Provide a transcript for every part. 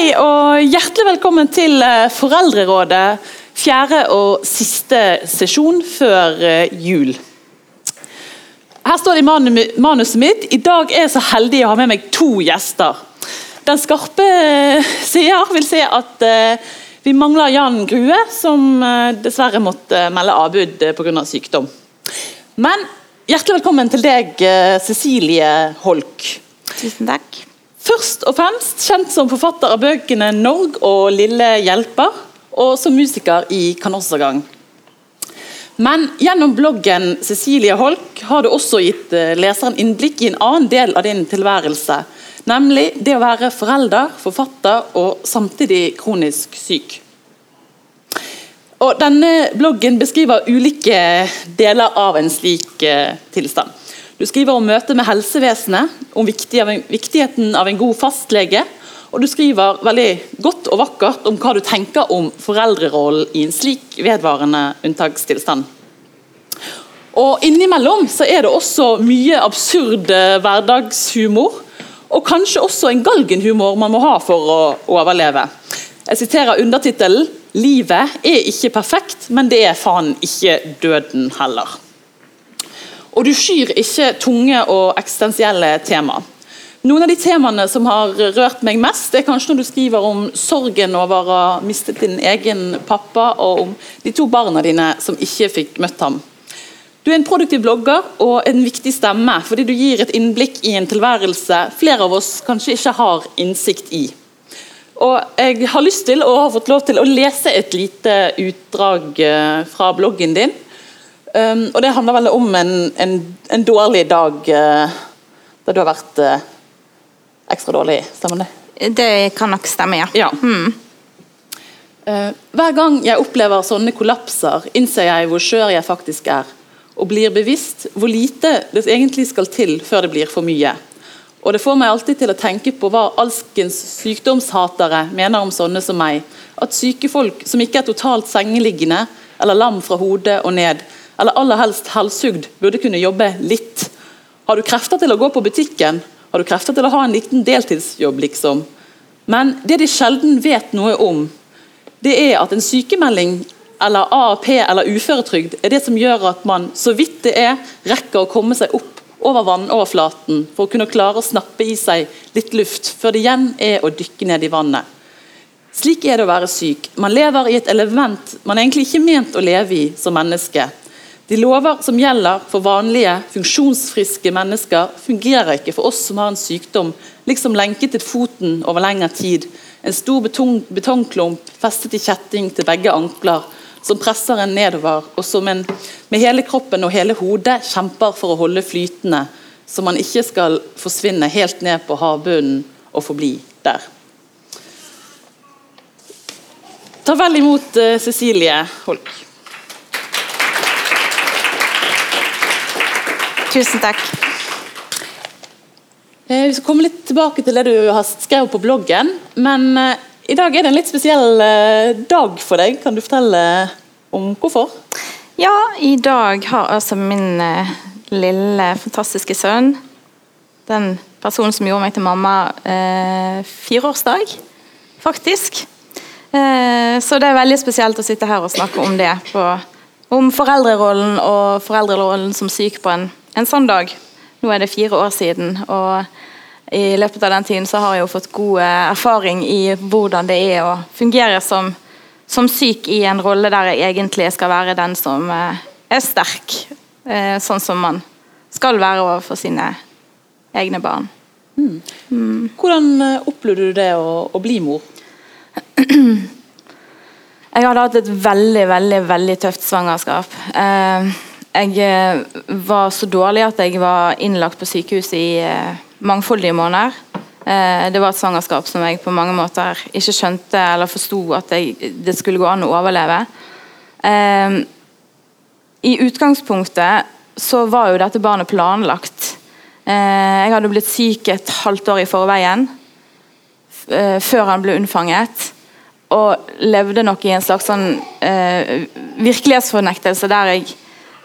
Hei og hjertelig velkommen til eh, Foreldrerådet, fjerde og siste sesjon før eh, jul. Her står det i manuset mitt i dag er jeg så heldig å ha med meg to gjester. Den skarpe eh, seer vil si at vi mangler Jan Grue, som dessverre måtte melde avbud pga. sykdom. Men hjertelig velkommen til deg, Cecilie Holk. Tusen takk. Først og fremst kjent som forfatter av bøkene 'Norg' og 'Lille hjelper', og som musiker i Kanossagang. Men gjennom bloggen Cecilie Holk har du også gitt eh, leseren innblikk i en annen del av din tilværelse. Nemlig det å være forelder, forfatter og samtidig kronisk syk. Og Denne bloggen beskriver ulike deler av en slik eh, tilstand. Du skriver om møtet med helsevesenet, om viktigheten av en god fastlege, og du skriver veldig godt og vakkert om hva du tenker om foreldrerollen i en slik vedvarende unntakstilstand. Og Innimellom så er det også mye absurd eh, hverdagshumor, og kanskje også en galgenhumor man må ha for å overleve. Jeg siterer undertittelen 'Livet er ikke perfekt, men det er faen ikke døden heller'. Og du skyr ikke tunge og eksistensielle tema. Noen av de temaene som har rørt meg mest, det er kanskje når du skriver om sorgen over å ha mistet din egen pappa, og om de to barna dine som ikke fikk møtt ham. Du er en produktiv blogger og en viktig stemme, fordi du gir et innblikk i en tilværelse flere av oss kanskje ikke har innsikt i. Og Jeg har lyst til og har fått lov til å lese et lite utdrag eh, fra bloggen din. Um, og Det handler vel om en, en, en dårlig dag uh, da du har vært uh, ekstra dårlig. Stemmer det? Det kan nok stemme, ja. Ja. Uh, hver gang jeg opplever sånne kollapser, innser jeg hvor skjør jeg faktisk er, og blir bevisst hvor lite det egentlig skal til før det blir for mye. Og Det får meg alltid til å tenke på hva alskens sykdomshatere mener om sånne som meg. At syke folk som ikke er totalt sengeliggende eller lam fra hodet og ned, eller aller helst halshugd, burde kunne jobbe litt. Har du krefter til å gå på butikken? Har du krefter til å ha en liten deltidsjobb, liksom? Men det de sjelden vet noe om, det er at en sykemelding eller AAP eller uføretrygd er det som gjør at man, så vidt det er, rekker å komme seg opp over vannoverflaten for å kunne klare å snappe i seg litt luft, før det igjen er å dykke ned i vannet. Slik er det å være syk. Man lever i et element man egentlig ikke er ment å leve i som menneske. De lover som gjelder for vanlige, funksjonsfriske mennesker, fungerer ikke for oss som har en sykdom, liksom lenket til foten over lengre tid. En stor betong, betongklump festet i kjetting til begge ankler, som presser en nedover, og som en med hele kroppen og hele hodet kjemper for å holde flytende, så man ikke skal forsvinne helt ned på havbunnen og forbli der. Ta vel imot uh, Cecilie Holk. Tusen takk. Eh, Vi skal komme litt tilbake til det du har skrevet på bloggen. Men eh, i dag er det en litt spesiell eh, dag for deg. Kan du fortelle om hvorfor? Ja, i dag har altså min lille, fantastiske sønn, den personen som gjorde meg til mamma, eh, fireårsdag, faktisk. Eh, så det er veldig spesielt å sitte her og snakke om det. På, om foreldrerollen og foreldrerollen som syk på en, en sånn dag. Nå er det fire år siden, og i løpet av den tiden så har jeg jo fått god eh, erfaring i hvordan det er å fungere som, som syk i en rolle der jeg egentlig skal være den som eh, er sterk, eh, sånn som man skal være overfor sine egne barn. Hvordan eh, opplevde du det å, å bli mor? Jeg hadde hatt et veldig, veldig veldig tøft svangerskap. Eh, jeg eh, var så dårlig at jeg var innlagt på sykehus i eh, mangfoldige måneder. Eh, det var et svangerskap som jeg på mange måter ikke skjønte eller forsto at jeg, det skulle gå an å overleve. I utgangspunktet så var jo dette barnet planlagt. Jeg hadde blitt syk et halvt år i forveien, før han ble unnfanget og levde nok i en slags sånn virkelighetsfornektelse der jeg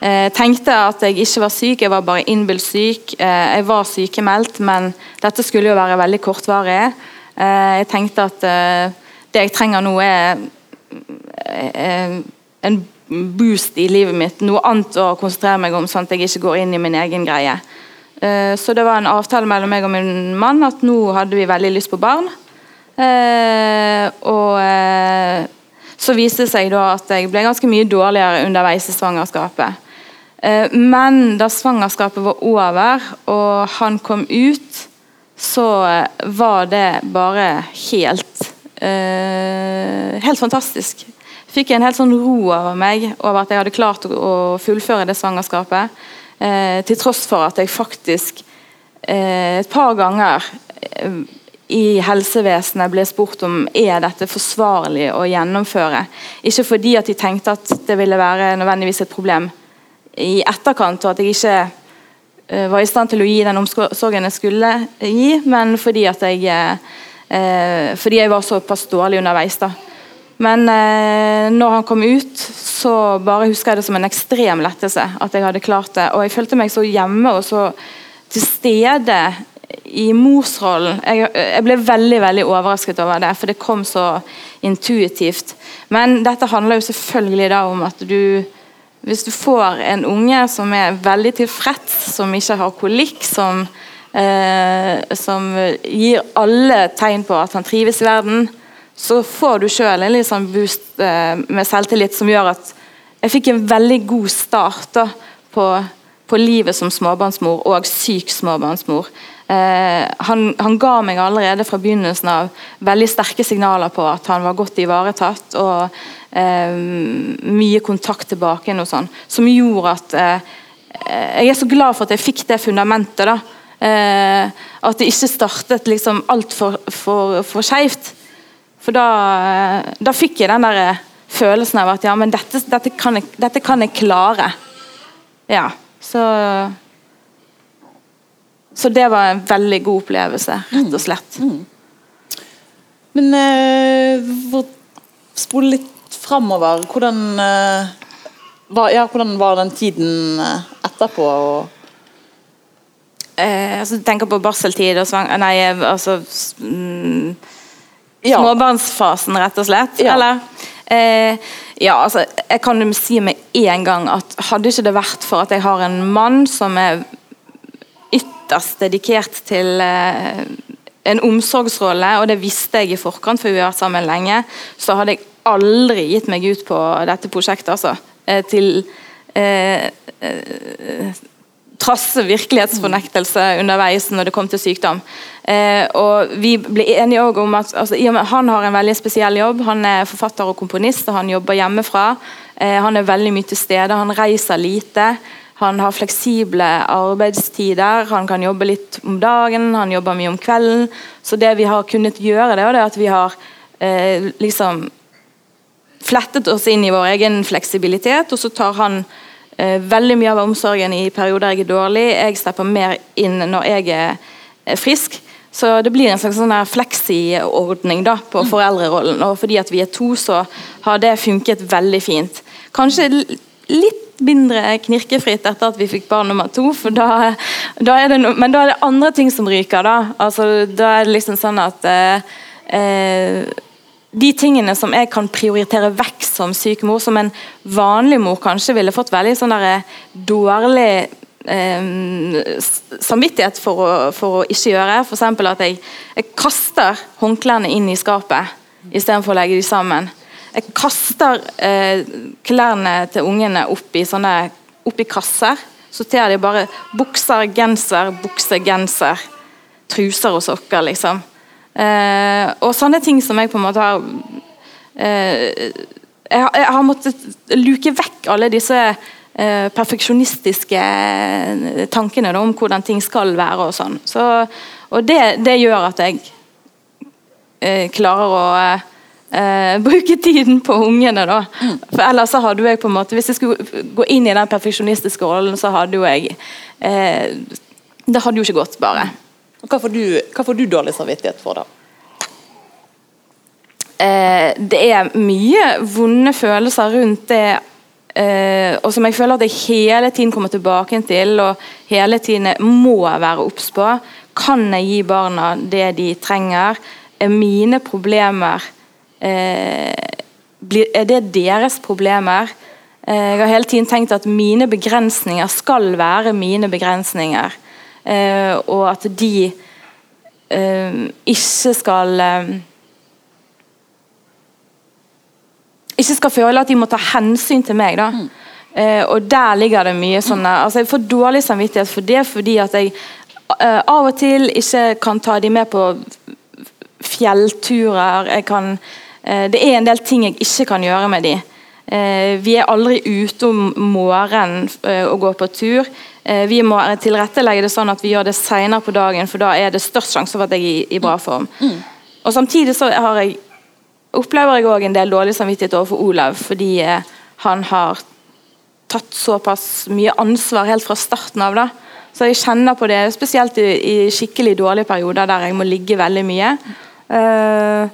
eh, tenkte at jeg ikke var syk, jeg var bare innbilt syk. Eh, jeg var sykemeldt, men dette skulle jo være veldig kortvarig. Eh, jeg tenkte at eh, det jeg trenger nå, er en boost i livet mitt. Noe annet å konsentrere meg om, sånn at jeg ikke går inn i min egen greie. Så det var en avtale mellom meg og min mann at nå hadde vi veldig lyst på barn. Og så viste det seg da at jeg ble ganske mye dårligere underveis i svangerskapet. Eh, men da svangerskapet var over og han kom ut, så eh, var det bare helt eh, Helt fantastisk. Fikk en helt sånn ro over meg over at jeg hadde klart å, fullføre det svangerskapet. Til tross for at jeg faktisk et par ganger i helsevesenet ble spurt om er dette forsvarlig å gjennomføre. Ikke fordi at de tenkte at det ville være nødvendigvis et problem i etterkant, og at jeg ikke uh, var i stand til å gi den omsorgen jeg skulle gi, men fordi at jeg, uh, fordi jeg var såpass dårlig underveis. da. Men uh, når han kom ut, så bare husker jeg det som en ekstrem lettelse at jeg hadde klart det. Og jeg følte meg så hjemme og så til stede i morsrollen jeg, jeg, ble veldig veldig overrasket over det, for det kom så intuitivt. Men dette handler jo selvfølgelig da om at du Hvis du får en unge som er veldig tilfreds, som ikke har kolikk, som, eh, som gir alle tegn på at han trives i verden, så får du sjøl en litt sånn boost eh, med selvtillit som gjør at jeg fikk en veldig god start da, på, på livet som småbarnsmor og syk småbarnsmor. Eh, han, han, ga meg allerede fra begynnelsen av veldig sterke signaler på at han var godt ivaretatt. og Mye kontakt tilbake og sånt, som gjorde at eh, Jeg er så glad for at jeg fikk det fundamentet. da, eh, At det ikke startet liksom altfor for, for skeivt. For da, da, fikk jeg den der eh, følelsen av at ja, men dette, dette, kan, jeg, dette kan jeg klare. Ja, så så det var en veldig god opplevelse, rett og slett. Mm. Men eh, for spole litt framover, hvordan, eh, var, ja, hvordan var den tiden etterpå? etterpå? Eh, altså, du tenker på barseltid og svang... Nei, altså mm, ja. Småbarnsfasen, rett og slett? Ja. Eller? Eh, ja, altså, jeg kan jo si med en gang at hadde ikke det vært for at jeg har en mann som er ytterst dedikert til eh, en omsorgsrolle, og det visste jeg i forkant, for vi har vært sammen lenge, så hadde jeg aldri gitt meg ut på dette prosjektet, altså. Eh, til eh, eh, trasse virkelighetsfornektelse underveis når det kom til sykdom. Eh, og Vi ble enige om at altså, Han har en veldig spesiell jobb. Han er forfatter og komponist, og han jobber hjemmefra. Eh, han er veldig mye til stede, han reiser lite. Han har fleksible arbeidstider, han kan jobbe litt om dagen, han jobber mye om kvelden. Så det vi har kunnet gjøre, det er at vi har eh, liksom flettet oss inn i vår egen fleksibilitet, og så tar han eh, veldig mye av omsorgen i perioder jeg er dårlig. Jeg stepper mer inn når jeg er frisk. Så det blir en slags sånn fleksiordning da, på mm. foreldrerollen. Og fordi at vi er to, så har det funket veldig fint. Kanskje litt mindre knirkefritt etter at vi fikk barn nummer to. da, da det no, Men da er det andre ting som ryker. Da altså, da er det liksom sånn at eh, eh, De tingene som jeg kan prioritere vekk som syk mor, som en vanlig mor kanskje ville fått veldig sånn eh, dårlig eh, samvittighet for å, for å, ikke gjøre. F.eks. at jeg, jeg kaster håndklærne inn i skapet istedenfor å legge dem sammen. Jeg kaster eh, klærne til ungene opp i, sånne, opp i kasser. Sorterer de bare bukser, genser, bukse, genser, truser og sokker, liksom. Eh, og sånne ting som jeg på en måte har eh, jeg, har, jeg har måttet luke vekk alle disse eh, perfeksjonistiske eh, tankene da, om hvordan ting skal være og sånn. Så, og det, det, gjør at jeg eh, klarer å eh, bruke tiden på ungene. da. For ellers så hadde jeg på en måte, Hvis jeg skulle gå inn i den perfeksjonistiske rollen, så hadde jo jeg Det hadde jo ikke gått, bare. Hva får du, hva får du dårlig samvittighet for, da? Eh, det er mye vonde følelser rundt det Uh, og som jeg føler at jeg hele tiden kommer tilbake til og hele tiden må være obs på. Kan jeg gi barna det de trenger? er mine problemer eh, Er det deres problemer? Eh, jeg har hele tiden tenkt at mine begrensninger skal være mine begrensninger. Eh, og at de eh, ikke skal eh, Ikke skal føle at de må ta hensyn til meg. da. Mm. og Der ligger det mye sånne altså Jeg får dårlig samvittighet for det fordi at jeg av og til ikke kan ta de med på fjellturer. Jeg kan, det er en del ting jeg ikke kan gjøre med de. Eh, vi er aldri ute om morgenen eh, og går på tur. Eh, vi må tilrettelegge det sånn at vi gjør det senere på dagen, for da er det størst sjanse for at jeg er i, bra form. Mm. Og Samtidig så jeg, opplever jeg òg en del dårlig samvittighet overfor Olav, fordi han har tatt såpass mye ansvar helt fra starten av. da. Så jeg kjenner på det, spesielt i, i skikkelig dårlige perioder der jeg må ligge veldig mye. Uh,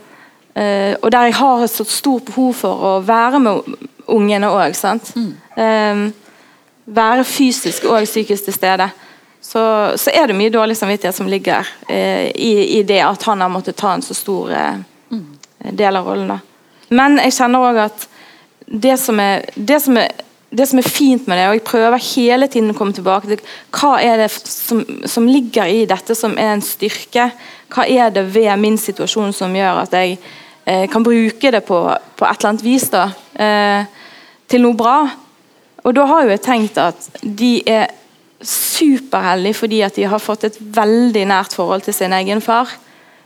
Uh, og der jeg har et så stort behov for å være med ungene òg. Mm. Um, være fysisk og psykisk til stede. Så, så, er det mye dårlig samvittighet som ligger uh, i, i, det at han har måttet ta en så stor uh, mm. del av rollen. Da. Men jeg kjenner òg at det som, er, det, som er, det som, er, fint med det, og jeg prøver hele tiden å komme tilbake til hva er det som, som ligger i dette som er en styrke? Hva er det ved min situasjon som gjør at jeg kan bruke det på, på, et eller annet vis da, eh, til noe bra. Og da har jo jeg tenkt at de er superheldige fordi at de har fått et veldig nært forhold til sin egen far.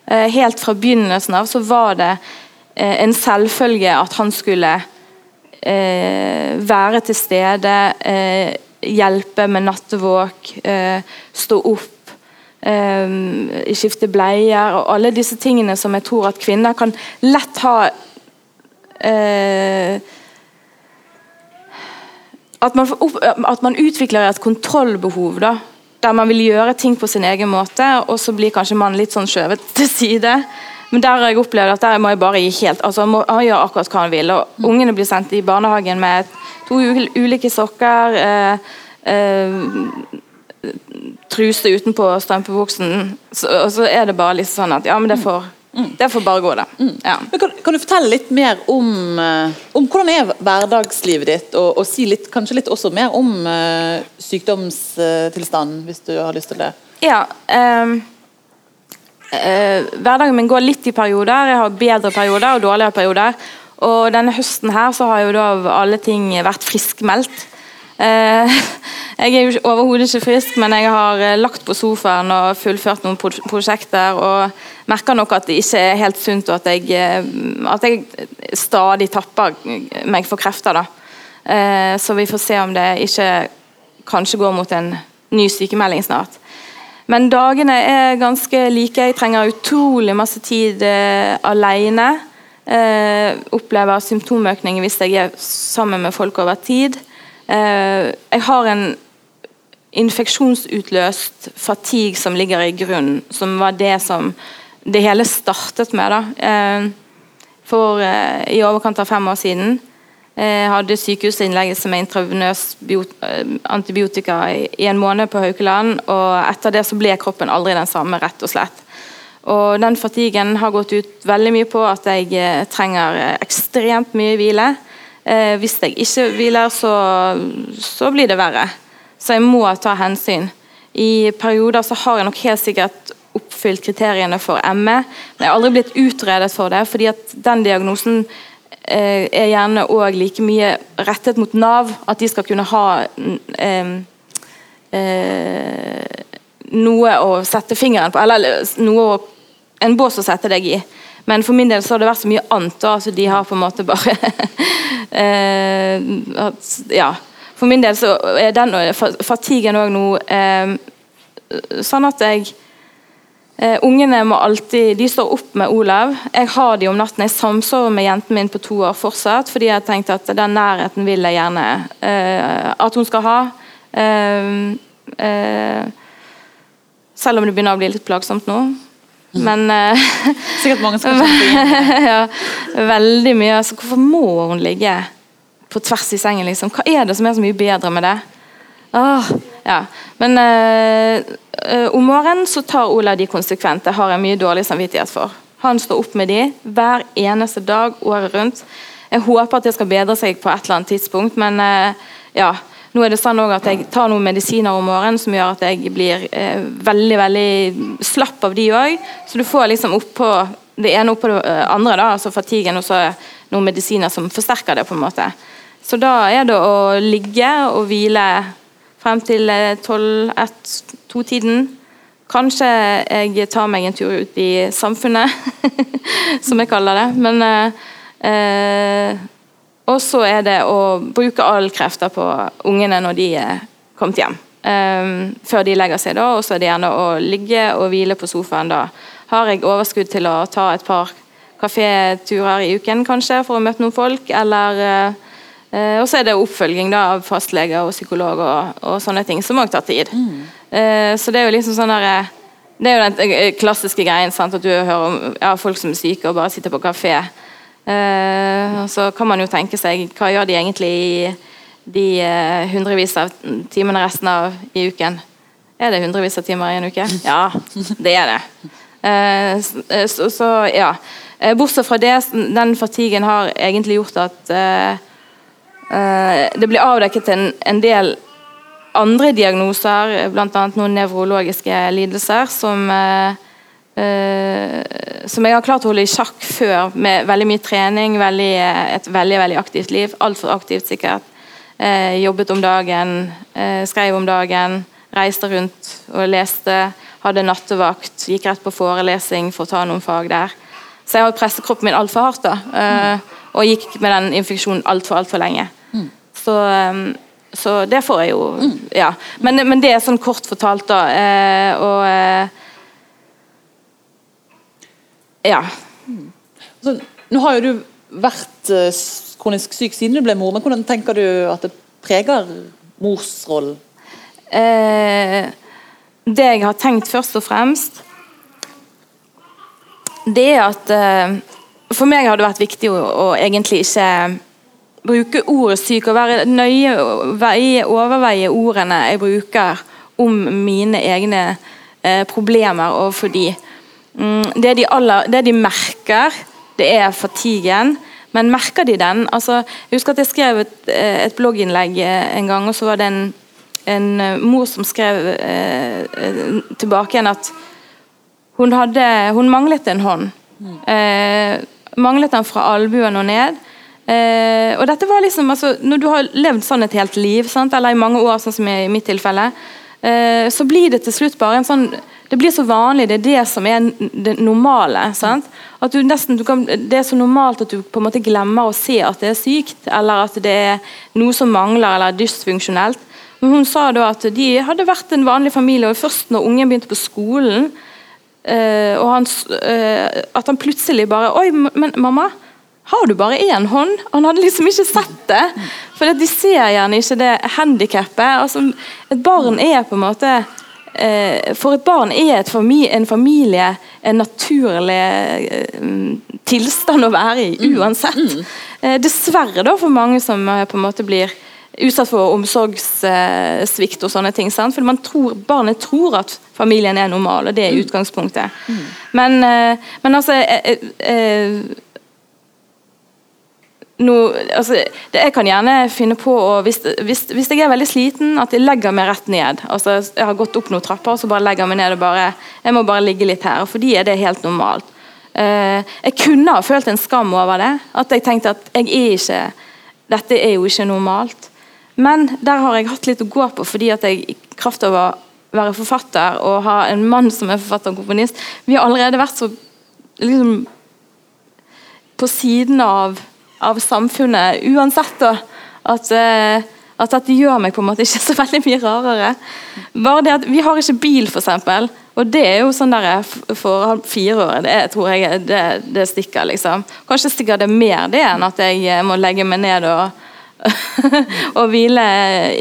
Eh, helt fra begynnelsen av så var det eh, en selvfølge at han skulle eh, være til stede, eh, hjelpe med nattevåk, stå opp um, skifte bleier og alle disse tingene som jeg tror at kvinner kan lett ha eh, at, man opp, at, man utvikler et kontrollbehov. da der man vil gjøre ting på sin egen måte, og så blir kanskje mannen litt sånn skjøvet til side. Men der har jeg opplevd at der må jeg bare gi helt altså Han må gjøre akkurat hva han vil. og mm. Ungene blir sendt i barnehagen med to ulike sokker. Eh, eh, truse utenpå strømpebuksen, og så er det bare litt sånn at ja, men det får, mm. det får bare gå, da. Mm. Ja. Kan, kan, du fortelle litt mer om, uh, om hvordan er hverdagslivet ditt, og, og, si litt, kanskje litt også mer om uh, sykdomstilstanden, hvis du har lyst til det? Ja, um, uh, Hverdagen min går litt i perioder. Jeg har bedre perioder og dårligere perioder. Og denne høsten her så har jo da av alle ting vært friskmeldt. Uh, jeg er jo overhodet ikke frisk, men jeg har eh, lagt på sofaen og fullført noen prosjekter. Og merker nok at det ikke er helt sunt, og at jeg, eh, at jeg stadig tapper meg for krefter. da. Eh, så vi får se om det ikke kanskje går mot en ny sykemelding snart. Men dagene er ganske like. Jeg trenger utrolig masse tid alene. opplever symptomøkning hvis jeg er sammen med folk over tid. Jeg har en infeksjonsutløst fatigue som ligger i grunnen, som var det som det hele startet med. da. Eh, for eh, i overkant av fem år siden jeg eh, hadde sykehusinnleggelse med intravenøs antibiotika i en måned på Haukeland. og Etter det så ble kroppen aldri den samme, rett og slett. Og Den fatiguen har gått ut veldig mye på at jeg trenger ekstremt mye hvile. Hvis jeg ikke hviler, så, så blir det verre. Så jeg må ta hensyn. I perioder så har jeg nok helt sikkert oppfylt kriteriene for ME, men jeg har aldri blitt utredet for det, fordi at den diagnosen eh, er gjerne òg like mye rettet mot Nav, at de skal kunne ha eh, eh, noe å sette fingeren på, eller noe, en bås å sette deg i. Men for min del så har det vært så mye annet. Da, altså de har på en måte bare eh, at, Ja for min del så er den fatiguen òg noe eh, Sånn at jeg eh, Ungene må alltid De står opp med Olav. Jeg har de om natten. Jeg samsover med jenten min på to år fortsatt, fordi jeg tenkte at den nærheten vil jeg gjerne eh, at hun skal ha. Eh, eh, selv om det begynner å bli litt plagsomt nå. Men eh, Sikkert mange som ja, Veldig mye. Altså, hvorfor må hun ligge? på tvers i sengen. Liksom. Hva er det som er så mye bedre med det? Åh, ja. Men øh, om morgenen så tar Ola de konsekvente. Har jeg mye dårlig samvittighet for. Han står opp med de hver eneste dag året rundt. Jeg håper at det skal bedre seg på et eller annet tidspunkt, men eh, ja. Nå er det sånn at Jeg tar noen medisiner om morgenen som gjør at jeg blir eh, veldig veldig slapp av de òg. Så du får liksom oppå det ene oppå det eh, andre, da, altså fatiguen, og så noen medisiner som forsterker det. på en måte. Så da er det å ligge og hvile frem til 12-1-2-tiden. Kanskje jeg tar meg en tur ut i samfunnet, som jeg kaller det. Men eh, Og så er det å bruke all krefter på ungene når de er kommet hjem. Um, før de legger seg, da, og så er det gjerne å ligge og hvile på sofaen. Da har jeg overskudd til å ta et par kaféturer i uken, kanskje, for å møte noen folk. Eller Eh, og så er det oppfølging da, av fastleger og psykolog og, og sånne ting, som òg tar tid. Mm. Uh, så det er jo liksom sånn der, eh, Det er jo den klassiske greien sant, at du hører om ja, folk som er syke og bare sitter på kafé. Eh, så kan man jo tenke seg hva gjør de egentlig i de eh, hundrevis av timene resten av i uken? Er det hundrevis av timer i en uke? Ja, det er det. Så, så, ja. Bortsett fra det, den fatiguen har egentlig gjort at Eh, det blir avdekket en, en del andre diagnoser, bl.a. noen nevrologiske lidelser, som, eh, eh, som jeg har klart å holde i sjakk før, med veldig mye trening, veldig, et veldig veldig aktivt liv. Altfor aktivt, sikkert. Eh, jobbet om dagen, eh, skrev om dagen, reiste rundt og leste. Hadde nattevakt, gikk rett på forelesing for å ta noen fag der. Så jeg har presset kroppen min altfor hardt. da. Eh, og gikk med den infeksjonen altfor alt for lenge. Mm. Så, um, så, det får jeg jo mm. Ja. Men, men, det er sånn kort fortalt, da. Eh, og eh, Ja. Så, nå har jo du vært uh, kronisk syk siden du ble mor, men hvordan tenker du at det preger morsrollen? Eh, det jeg har tenkt først og fremst, det er at eh, for meg har det vært viktig å, å egentlig ikke bruke ordet syk og være nøye veie, overveie ordene jeg bruker om mine egne eh, problemer overfor de. Mm, det, de aller, det de merker, det er fatiguen. Men merker de den? Altså, jeg husker at jeg skrev et, eh, et blogginnlegg eh, en gang, og så var det en, en eh, mor som skrev eh, tilbake igjen at hun, hadde, hun manglet en hånd. Eh, Manglet den fra albuen og ned. Eh, og dette var liksom, altså, Når du har levd sånn et helt liv, sant? eller i mange år, sånn som i mitt tilfelle, så blir det til slutt bare en sånn Det blir så vanlig, det er det som er det normale. sant? At du nesten, du kan, Det er så normalt at du på en måte glemmer å se at det er sykt, eller at det er noe som mangler eller er dysfunksjonelt. Men hun sa da at de hadde vært en vanlig familie, og først når ungen begynte på skolen, øh, og han, øh, at han plutselig bare Oi, men mamma, har du bare én hånd? Han hadde liksom ikke sett det. For de ser gjerne ikke det handikappet. Altså, et barn er på en måte For et barn er familie, en familie en naturlig tilstand å være i, mm. uansett. Mm. dessverre da for mange som på en måte blir utsatt for omsorgssvikt og sånne ting. Sant? For tror, Barnet tror at familien er normal, og det er mm. utgangspunktet. Mm. Men, eh, men, altså eh, eh, no, altså, det, Jeg kan gjerne finne på å hvis, hvis, hvis, jeg er veldig sliten, at jeg legger meg rett ned. Altså, jeg har gått opp noen trapper, og så bare legger meg ned og bare Jeg må bare ligge litt her. For de er det helt normalt. jeg kunne ha følt en skam over det. At jeg tenkte at jeg er ikke Dette er jo ikke normalt. Men der har jeg hatt litt å gå på, fordi at jeg i kraft av å være forfatter og ha en mann som er forfatter og komponist Vi har allerede vært så liksom, på siden av, av samfunnet uansett. da, at, uh, at dette gjør meg på en måte ikke så veldig mye rarere. Bare det at Vi har ikke bil, f.eks. Og det er jo sånn der for fireåret, det tror jeg det, det stikker. liksom. Kanskje stikker det mer det enn at jeg må legge meg ned og og hvile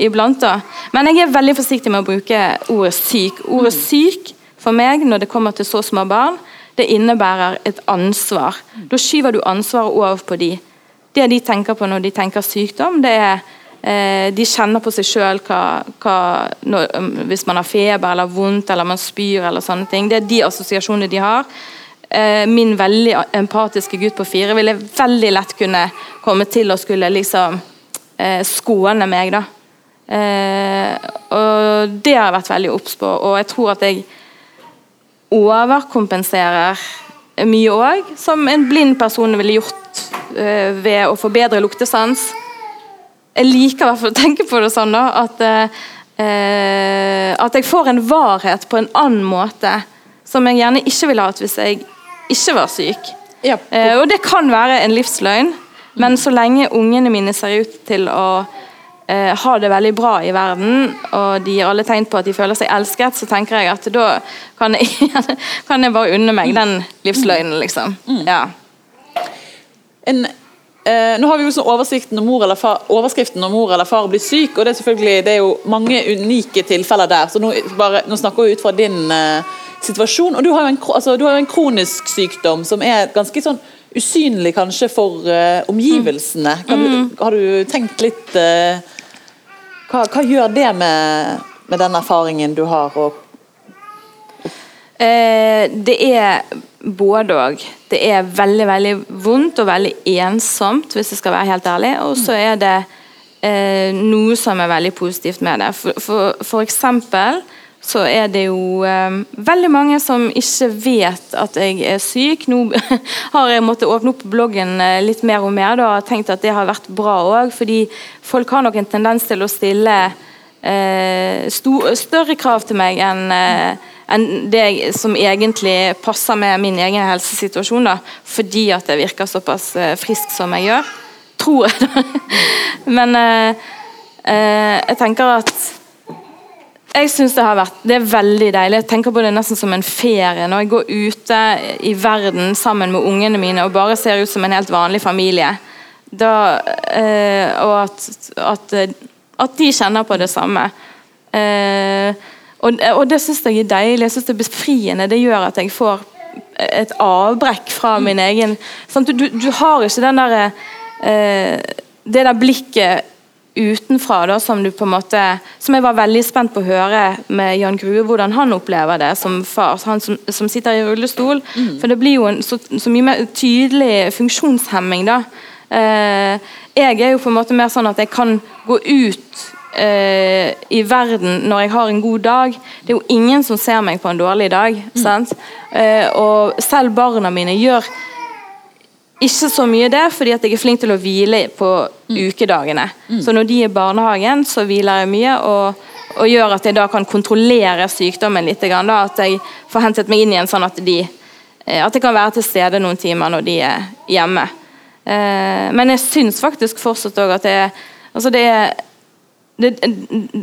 iblant. da. Men jeg er veldig forsiktig med å bruke ordet syk. Ordet syk for meg når det kommer til så små barn, det innebærer et ansvar. Da skyver du ansvaret over på de. Det de tenker på når de tenker sykdom, det er eh, de kjenner på seg sjøl um, hvis man har feber eller vondt eller man spyr. eller sånne ting. Det er de assosiasjonene de har. eh, min veldig empatiske gutt på fire ville veldig lett kunne komme til å skulle liksom eh, skåne meg, da. Og det har jeg vært veldig obs på, og jeg tror at jeg overkompenserer mye òg, som en blind person ville gjort uh, ved å få bedre luktesans. Jeg liker å tenke på det sånn da, at, uh, at jeg får en varhet på en annen måte som jeg gjerne ikke ville hatt hvis jeg ikke var syk. Ja. Uh, og det kan være en livsløgn, men så lenge ungene mine ser ut til å eh, har det veldig bra i verden, og de gir alle tegn på at de føler seg elsket, så tenker jeg at da kan jeg, kan jeg bare unne meg den livsløgnen, liksom. Mm. Ja. En, eh, nå har vi jo sånn oversikten om mor eller far, overskriften om mor eller far blir syk, og det er selvfølgelig det er jo mange unike tilfeller der. så Nå, bare, nå snakker vi ut fra din eh, situasjon. og du har, en, altså, du har, jo en, kronisk sykdom som er ganske sånn usynlig kanskje for uh, omgivelsene. Mm. Du, har du tenkt litt uh, hva, hva gjør det med, med, den erfaringen du har? Eh, det er både òg. Det er veldig veldig vondt og veldig ensomt, hvis jeg skal være helt ærlig. Og så er det eh, noe som er veldig positivt med det. For, for, for eksempel så er det jo eh, veldig mange som ikke vet at jeg er syk. Nå har jeg måttet åpne opp bloggen eh, litt mer og mer da, og tenkt at det har vært bra òg. Fordi folk har nok en tendens til å stille eh, sto, større krav til meg enn eh, enn det som egentlig passer med min egen helsesituasjon. Da, fordi at jeg virker såpass eh, frisk som jeg gjør. Tror jeg, da. Men eh, jeg tenker at jeg synes det har vært Det er veldig deilig. Jeg tenker på det nesten som en ferie. Når jeg går ute i verden sammen med ungene mine og bare ser ut som en helt vanlig familie. Da, eh, og at, at, at, de kjenner på det samme. Eh, og, og, det syns jeg er deilig. Jeg synes det er befriende. Det gjør at jeg får et avbrekk fra min egen sånn, du, du, har ikke den derre eh, Det der blikket utenfra, da, som du på en måte Som jeg var veldig spent på å høre med Jan Grue, hvordan han opplever det som far. Han som, som sitter i rullestol. Mm. For det blir jo en så, så mye mer tydelig funksjonshemming, da. Eh, jeg er jo på en måte mer sånn at jeg kan gå ut eh, i verden når jeg har en god dag. Det er jo ingen som ser meg på en dårlig dag. Mm. Eh, og selv barna mine gjør ikke så mye det, fordi at jeg er flink til å hvile på mm. ukedagene. Mm. Så når de er i barnehagen, så hviler jeg mye, og, og, gjør at jeg da kan kontrollere sykdommen litt. Da, at jeg får hentet meg inn igjen, sånn at, de, eh, at jeg kan være til stede noen timer når de er hjemme. Eh, men jeg syns faktisk fortsatt òg at det, altså det er det,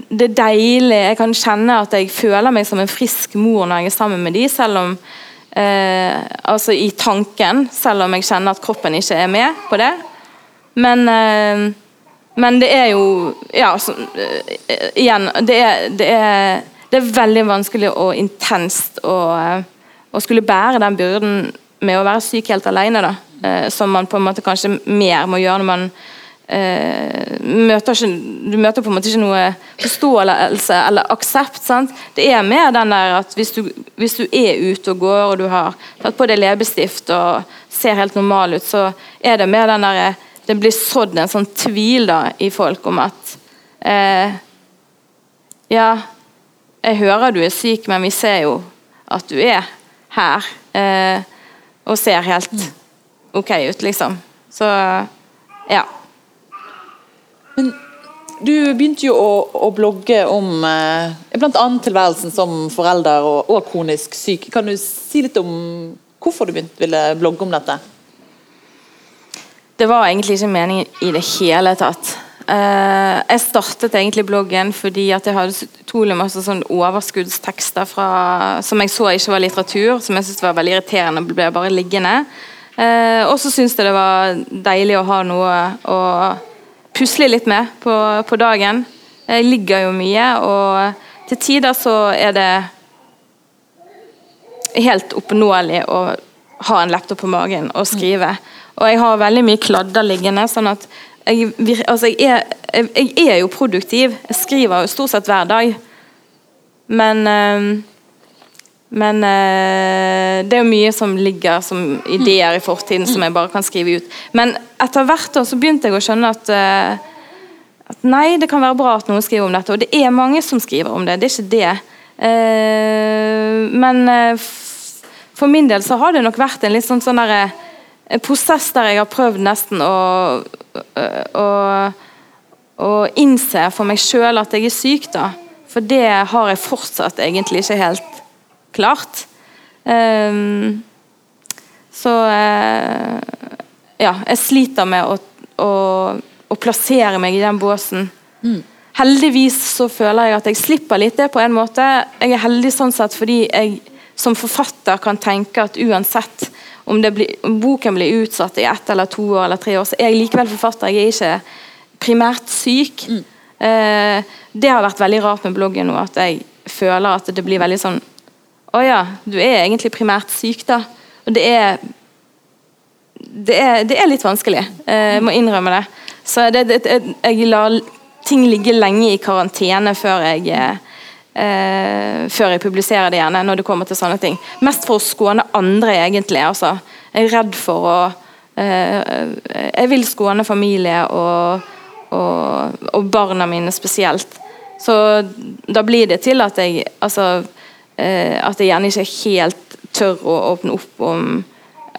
det, er deilig. Jeg kan kjenne at jeg føler meg som en frisk mor når jeg er sammen med de, selv om Eh, altså i tanken, selv om jeg kjenner at kroppen ikke er med på det. Men, eh, men det er jo Ja, så, eh, igjen det er, det, er, det er, veldig vanskelig og intenst å, eh, å, skulle bære den byrden med å være syk helt alene. Da. Eh, som man på en måte kanskje mer må gjøre når man møter ikke, Du møter på en måte ikke noe forståelse eller aksept. Sant? Det er mer den der at hvis du, hvis du, er ute og går og du har tatt på deg leppestift og ser helt normal ut, så er det mer den der Det blir sådd en sånn tvil da i folk om at eh, Ja, jeg hører du er syk, men vi ser jo at du er her. Eh, og ser helt OK ut, liksom. Så ja. Men du begynte jo å, å blogge om eh, bl.a. tilværelsen som forelder og, og, kronisk syk. Kan du si litt om hvorfor du begynte ville blogge om dette? Det var egentlig ikke meningen i det hele tatt. Uh, jeg startet egentlig bloggen fordi at jeg hadde utrolig masse sånn overskuddstekster fra, som jeg så ikke var litteratur, som jeg syntes var veldig irriterende. ble bare liggende. Uh, og så syntes jeg det var deilig å ha noe å pusle litt med på, på, dagen. Jeg ligger jo mye, og til tider så er det helt oppnåelig å ha en laptop på magen og skrive. Og jeg har veldig mye kladder liggende. sånn at jeg, altså jeg, er, jeg, er, jo produktiv. Jeg skriver jo stort sett hver dag. Men øh, men eh, det er jo mye som ligger som ideer i fortiden som jeg bare kan skrive ut. Men etter hvert år så begynte jeg å skjønne at, eh, at nei, det kan være bra at noen skriver om dette. Og det er mange som skriver om det, det er ikke det. Eh, men eh, for min del så har det nok vært en litt sånn, sånn der, en prosess der jeg har prøvd nesten å, å, å innse for meg sjøl at jeg er syk. da. For det har jeg fortsatt egentlig ikke helt klart. Um, så uh, ja, jeg sliter med å, å, å, plassere meg i den båsen. Mm. Heldigvis så føler jeg at jeg slipper litt det på en måte. Jeg er heldig sånn sett fordi jeg som forfatter kan tenke at uansett om, blir, om boken blir utsatt i ett eller to år eller tre år, så er jeg likevel forfatter. Jeg er ikke primært syk. Mm. Uh, det har vært veldig rart med bloggen nå, at jeg føler at det blir veldig sånn å ja, du er egentlig primært syk, da. Og det er Det er, det er litt vanskelig. Eh, jeg må innrømme det. Så det, det, jeg lar ting ligge lenge i karantene før jeg eh, før jeg publiserer det igjen, når det kommer til sånne ting. Mest for å skåne andre, egentlig. Altså. Jeg er redd for å uh, Jeg vil skåne familie og, og, og, barna mine spesielt. Så da blir det til at jeg altså Eh, at jeg gjerne ikke helt tør å åpne opp om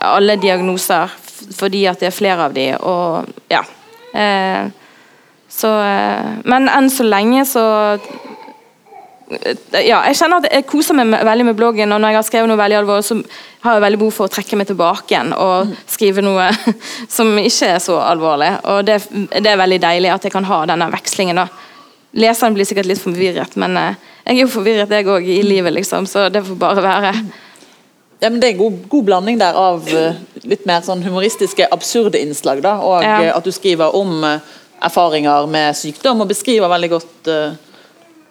alle diagnoser fordi at det er flere av de, og ja. Eh, så eh, Men enn så lenge så ja, jeg kjenner at jeg koser meg veldig med bloggen, og når jeg har skrevet noe veldig alvorlig, så har jeg veldig behov for å trekke meg tilbake igjen og skrive noe som ikke er så alvorlig. Og det, det er veldig deilig at jeg kan ha denne vekslingen. da. Leseren blir sikkert litt forvirret, men jeg er jo forvirret, jeg òg, i livet, liksom, så det får bare være. Ja, men Det er en god, god blanding der av uh, litt mer sånn humoristiske, absurde innslag. da, Og ja. uh, at du skriver om uh, erfaringer med sykdom, og beskriver veldig godt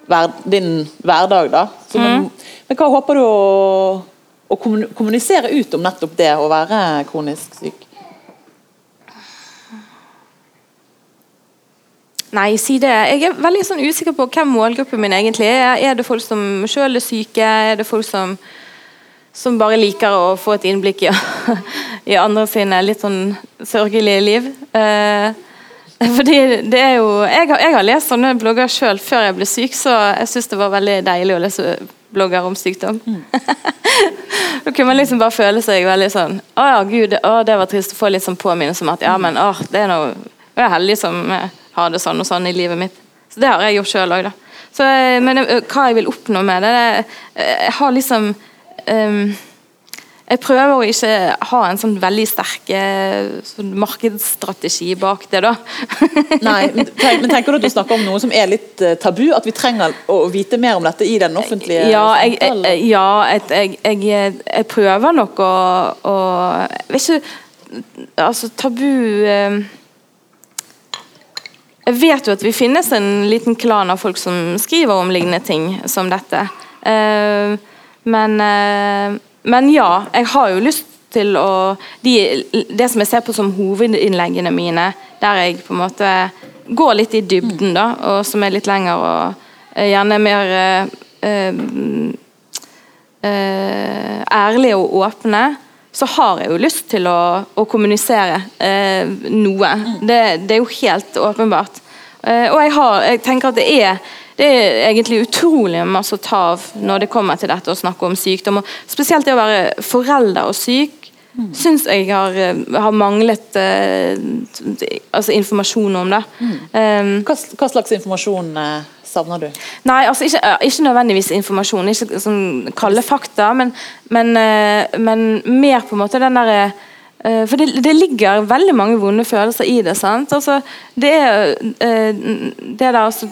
hver, din hverdag. da. Mm. men, men, hva håper du å, å kommunisere ut om nettopp det å være kronisk syk? Nei, si det. Jeg er veldig sånn usikker på hvem målgruppen min egentlig er. Er det folk som sjøl er syke? Er det folk som, som, bare liker å få et innblikk i, i andre sine litt sånn sørgelige liv? Eh, fordi det er jo Jeg har, jeg har lest sånne blogger sjøl før jeg ble syk, så jeg syns det var veldig deilig å lese blogger om sykdom. Mm. da kunne man liksom bare føle seg veldig sånn Å ja, gud, å, det var trist å få litt sånn påminnelse om at ja, men å, det er noe Jeg er heldig som eh, ha det sånn og sånn i livet mitt. Så Det har jeg gjort sjøl òg, da. Så, eh, men eh, hva jeg vil oppnå med det, det eh, Jeg har liksom um, jeg prøver å ikke ha en sånn veldig sterk sånn markedsstrategi bak det. da. Nei, men, Tenker du at du snakker om noe som er litt tabu? At vi trenger å vite mer om dette i den offentlige Ja, jeg, jeg, ja, jeg, jeg prøver nok å, å ikke Altså, tabu jeg vet jo at vi finnes en liten klan av folk som skriver om lignende ting som dette. Uh, men, uh, men, ja, jeg har jo lyst til å de, Det som jeg ser på som hovedinnleggene mine, der jeg på en måte går litt i dybden, da, og som er litt lengre og uh, gjerne mer ærlige og åpne så har jeg jo lyst til å, å kommunisere eh, noe. Det, det, er jo helt åpenbart. Eh, og jeg, har, jeg, tenker at det er, det er egentlig utrolig masse å ta av når det kommer til dette å snakke om sykdom. Og spesielt det å være forelder og syk mm. syns jeg har, eh, har manglet eh, altså informasjon om det. Mm. Um, hva, hva, slags informasjon eh, savner du? Nei, altså ikke, ikke nødvendigvis informasjon, ikke sånn kalde fakta, men, men, eh, men, mer på en måte den derre eh, for det, det, ligger veldig mange vonde følelser i det. sant? Altså, det er eh, det der altså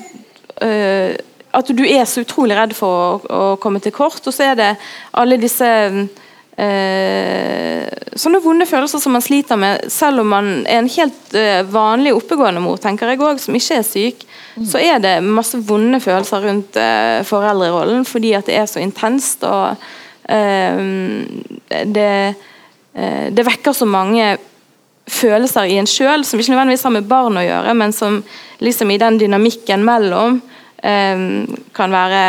At du er så utrolig redd for å, å, komme til kort, og så er det alle disse eh, sånne vonde følelser som man sliter med, selv om man er en helt eh, vanlig oppegående mor, tenker jeg også, som ikke er syk så er det masse vonde følelser rundt uh, foreldrerollen fordi at det er så intenst. og uh, det, uh, det, vekker så mange følelser i en sjøl som ikke nødvendigvis har med barn å gjøre, men som liksom i den dynamikken mellom kan være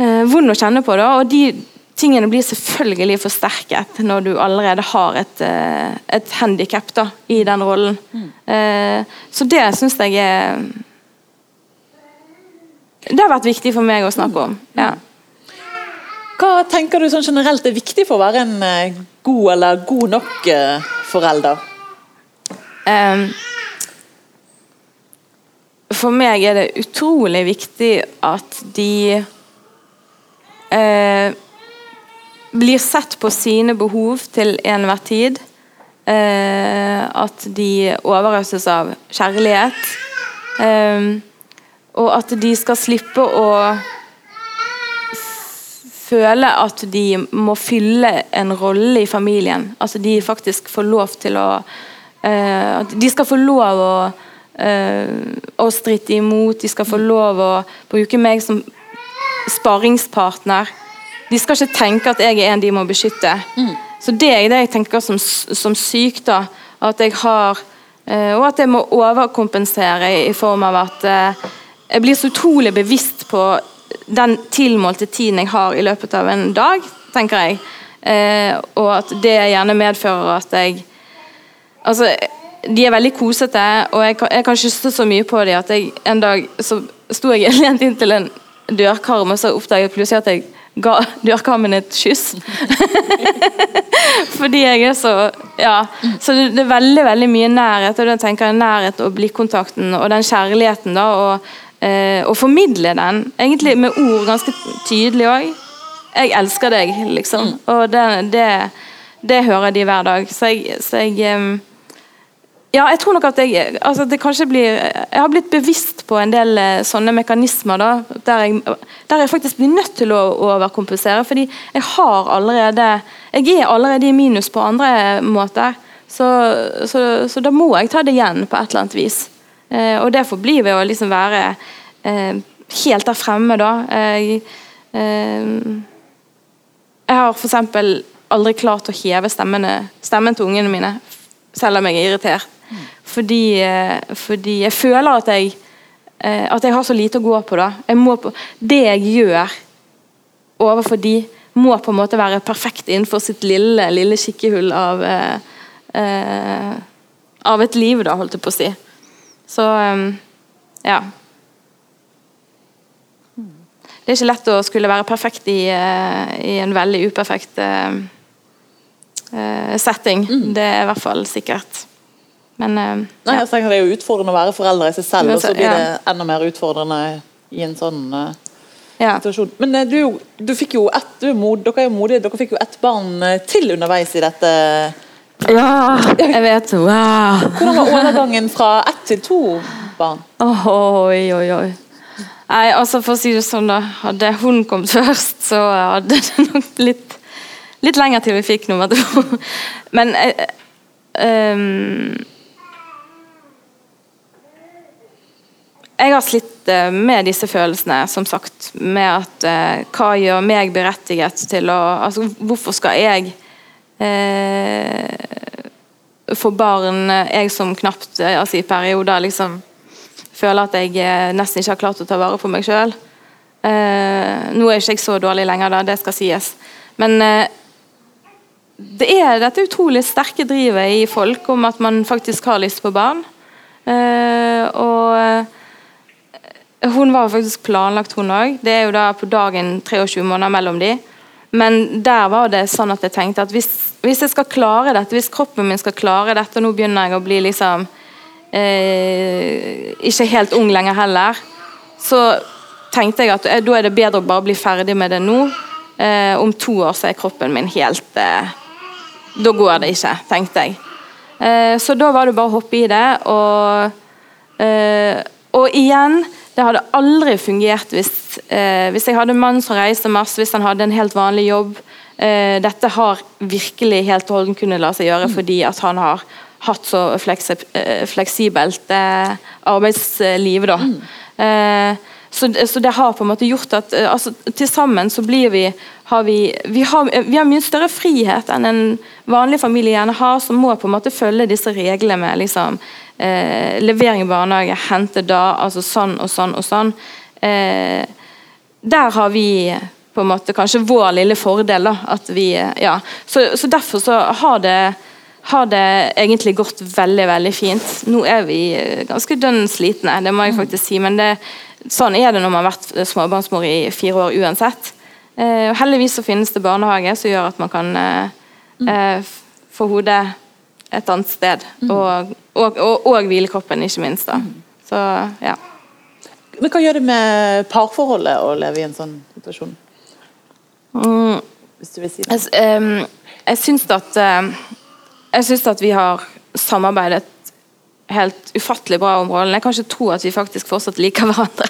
eh, vond å kjenne på. da, og de tingene blir selvfølgelig forsterket når du allerede har et, eh, et handikap i den rollen. Mm. Eh, så det syns jeg er Det har vært viktig for meg å snakke om. ja. Hva tenker du sånn generelt er viktig for å være en eh, god eller god nok forelder? For meg er det utrolig viktig at de eh, blir sett på sine behov til enhver tid. Eh, at de overøses av kjærlighet. Eh, og at de skal slippe å føle at de må fylle en rolle i familien. At de faktisk får lov til å eh, At de skal få lov å, eh, å stritte imot, de skal få lov å bruke meg som sparingspartner. De skal ikke tenke at jeg er en de må beskytte. Mm. Så Det er det jeg tenker som, som syk. da, at jeg har eh, Og at jeg må overkompensere i form av at eh, jeg blir så utrolig bevisst på den tilmålte tiden jeg har i løpet av en dag, tenker jeg. Eh, og at det gjerne medfører at jeg Altså, de er veldig kosete, og jeg kan, jeg kan kysse så mye på dem at jeg, en dag så sto jeg lent inntil en dørkarm, og så oppdaget jeg plutselig at jeg ga dørkarmen et kyss. Fordi jeg er så Ja. Så det, det, er veldig veldig mye nærhet. og da tenker jeg Nærhet og blikkontakten og den kjærligheten. da, og, eh, og formidle den. Egentlig med ord ganske tydelig òg. Jeg elsker deg, liksom. Og det, det, det hører de hver dag. Så jeg, så jeg um, ja, jeg tror nok at jeg, altså det kanskje blir, jeg har blitt bevisst på en del eh, sånne mekanismer da, der jeg, der jeg faktisk blir nødt til å overkompensere. Fordi jeg har allerede Jeg er allerede i minus på andre måter. Så, så, så da må jeg ta det igjen på et eller annet vis. Eh, og det forblir ved å liksom være eh, helt der fremme, da. Jeg, eh, jeg har f.eks. aldri klart å heve stemmene, stemmen til ungene mine, selv om jeg er irritert. Fordi, eh, fordi, jeg føler at jeg, eh, at jeg har så lite å gå på. da. Jeg på, det jeg gjør overfor de, må på en måte være perfekt innenfor sitt lille, lille kikkehull av, eh, eh, av et liv, da, holdt jeg på å si. Så ja. Det er ikke lett å skulle være perfekt i, i en veldig uperfekt uh, setting. Mm. Det er i hvert fall sikkert. Men, uh, Nei, jeg tenker Det er jo utfordrende å være foreldre i seg selv, og så blir det enda mer utfordrende i en sånn uh, ja. situasjon. Men uh, du, du, fikk jo ett, du, dere er jo modige, dere fikk jo ett barn til underveis i dette. Ja, jeg vet wow. Hvordan var overgangen fra ett til to barn? Oh, oi, oi, oi. Nei, altså For å si det sånn, da. Hadde hun kommet først, så hadde det nok litt, litt lenger til vi fikk nummer to. Men um, jeg har slitt eh, med disse følelsene, som sagt. Med at eh, hva gjør meg berettiget til å altså, Hvorfor skal jeg eh, få barn, jeg som knapt altså, i perioder liksom føler at jeg nesten ikke har klart å ta vare på meg sjøl. Eh, nå er ikke jeg så dårlig lenger, da, det skal sies. Men det er dette utrolig sterke drivet i folk om at man faktisk har lyst på barn. og hun var faktisk planlagt, hun òg. Det er jo da på dagen 23 måneder mellom de. Men der var det sånn at jeg tenkte at hvis, hvis jeg skal klare dette, hvis kroppen min skal klare dette, og nå begynner jeg å bli liksom eh, Ikke helt ung lenger heller, så tenkte jeg at eh, da er det bedre å bare bli ferdig med det nå. Eh, om to år så er kroppen min helt eh, Da går det ikke, tenkte jeg. Eh, så da var det bare å hoppe i det. Og, eh, og igjen det hadde aldri fungert hvis, eh, hvis jeg hadde en mann som reiste masse, hvis han hadde en helt vanlig jobb. Eh, dette har virkelig helt og holdent kunnet la seg gjøre mm. fordi at han har hatt så eh, fleksibelt eh, arbeidsliv. da. Mm. Eh, så, så, det har på en måte gjort at eh, altså, til sammen så blir vi har vi, vi, har, vi har mye større frihet enn en vanlig familie gjerne har, som må på en måte følge disse reglene med liksom, eh, levering i barnehage, hente da, altså sånn og sånn og sånn. Eh, der har vi på en måte kanskje vår lille fordel. da, at vi, ja. Så, så Derfor så har det, har det egentlig gått veldig veldig fint. Nå er vi ganske dønn slitne, det må jeg faktisk si. Men det, sånn er det når man har vært småbarnsmor i fire år uansett. Eh, heldigvis så finnes det barnehage som gjør at man kan eh, eh, få hodet et annet sted. Og, og, og, og hvilekroppen, ikke minst. da. Så, ja. Men Hva gjør det med parforholdet å leve i en sånn situasjon? Mm. Hvis du vil si det. Jeg, um, jeg syns at Jeg syns at vi har samarbeidet helt ufattelig bra om rollen. Jeg kan ikke tro at vi faktisk fortsatt liker hverandre.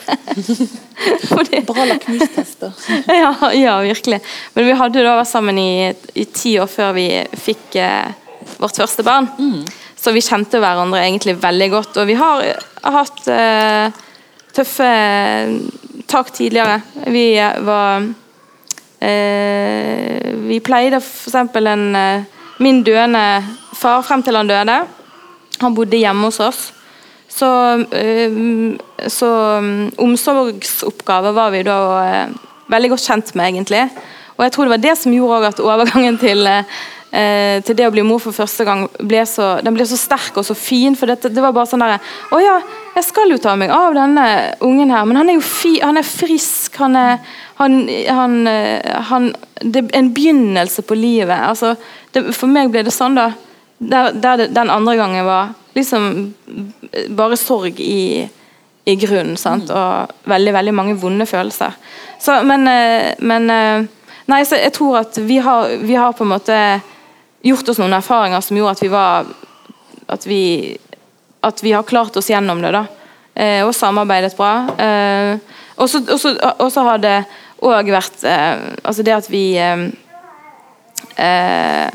Fordi... Bra lakmustester. ja, ja, virkelig. Men vi hadde da vært sammen i, i ti år før vi fikk uh, vårt første barn. Mm. Så vi kjente hverandre egentlig veldig godt. Og vi har, har hatt uh, tøffe tak tidligere. Vi var Eh, vi pleide f.eks. en eh, Min døende far frem til han døde, han bodde hjemme hos oss. Så, eh, så um, omsorgsoppgaver var vi da eh, veldig godt kjent med, egentlig. Og jeg tror det var det som gjorde at overgangen til eh, til det å bli mor for første gang ble så, den ble så sterk og så fin. For det, det var bare sånn der Å ja, jeg skal jo ta meg av denne ungen her, men han er jo fi, han er frisk. Han er, han, han, han, Det er en begynnelse på livet. Altså, det, for meg ble det sånn, da. Der, der det, den andre gangen var liksom bare sorg i, i grunnen. Sant? Mm. Og veldig, veldig mange vonde følelser. Så, men, eh, men eh, Nei, så jeg tror at vi har, vi har på en måte gjort oss noen erfaringer som gjorde at vi var At vi, at vi har klart oss gjennom det. da eh, Og samarbeidet bra. Eh, og så har det òg vært eh, Altså det at vi eh, eh,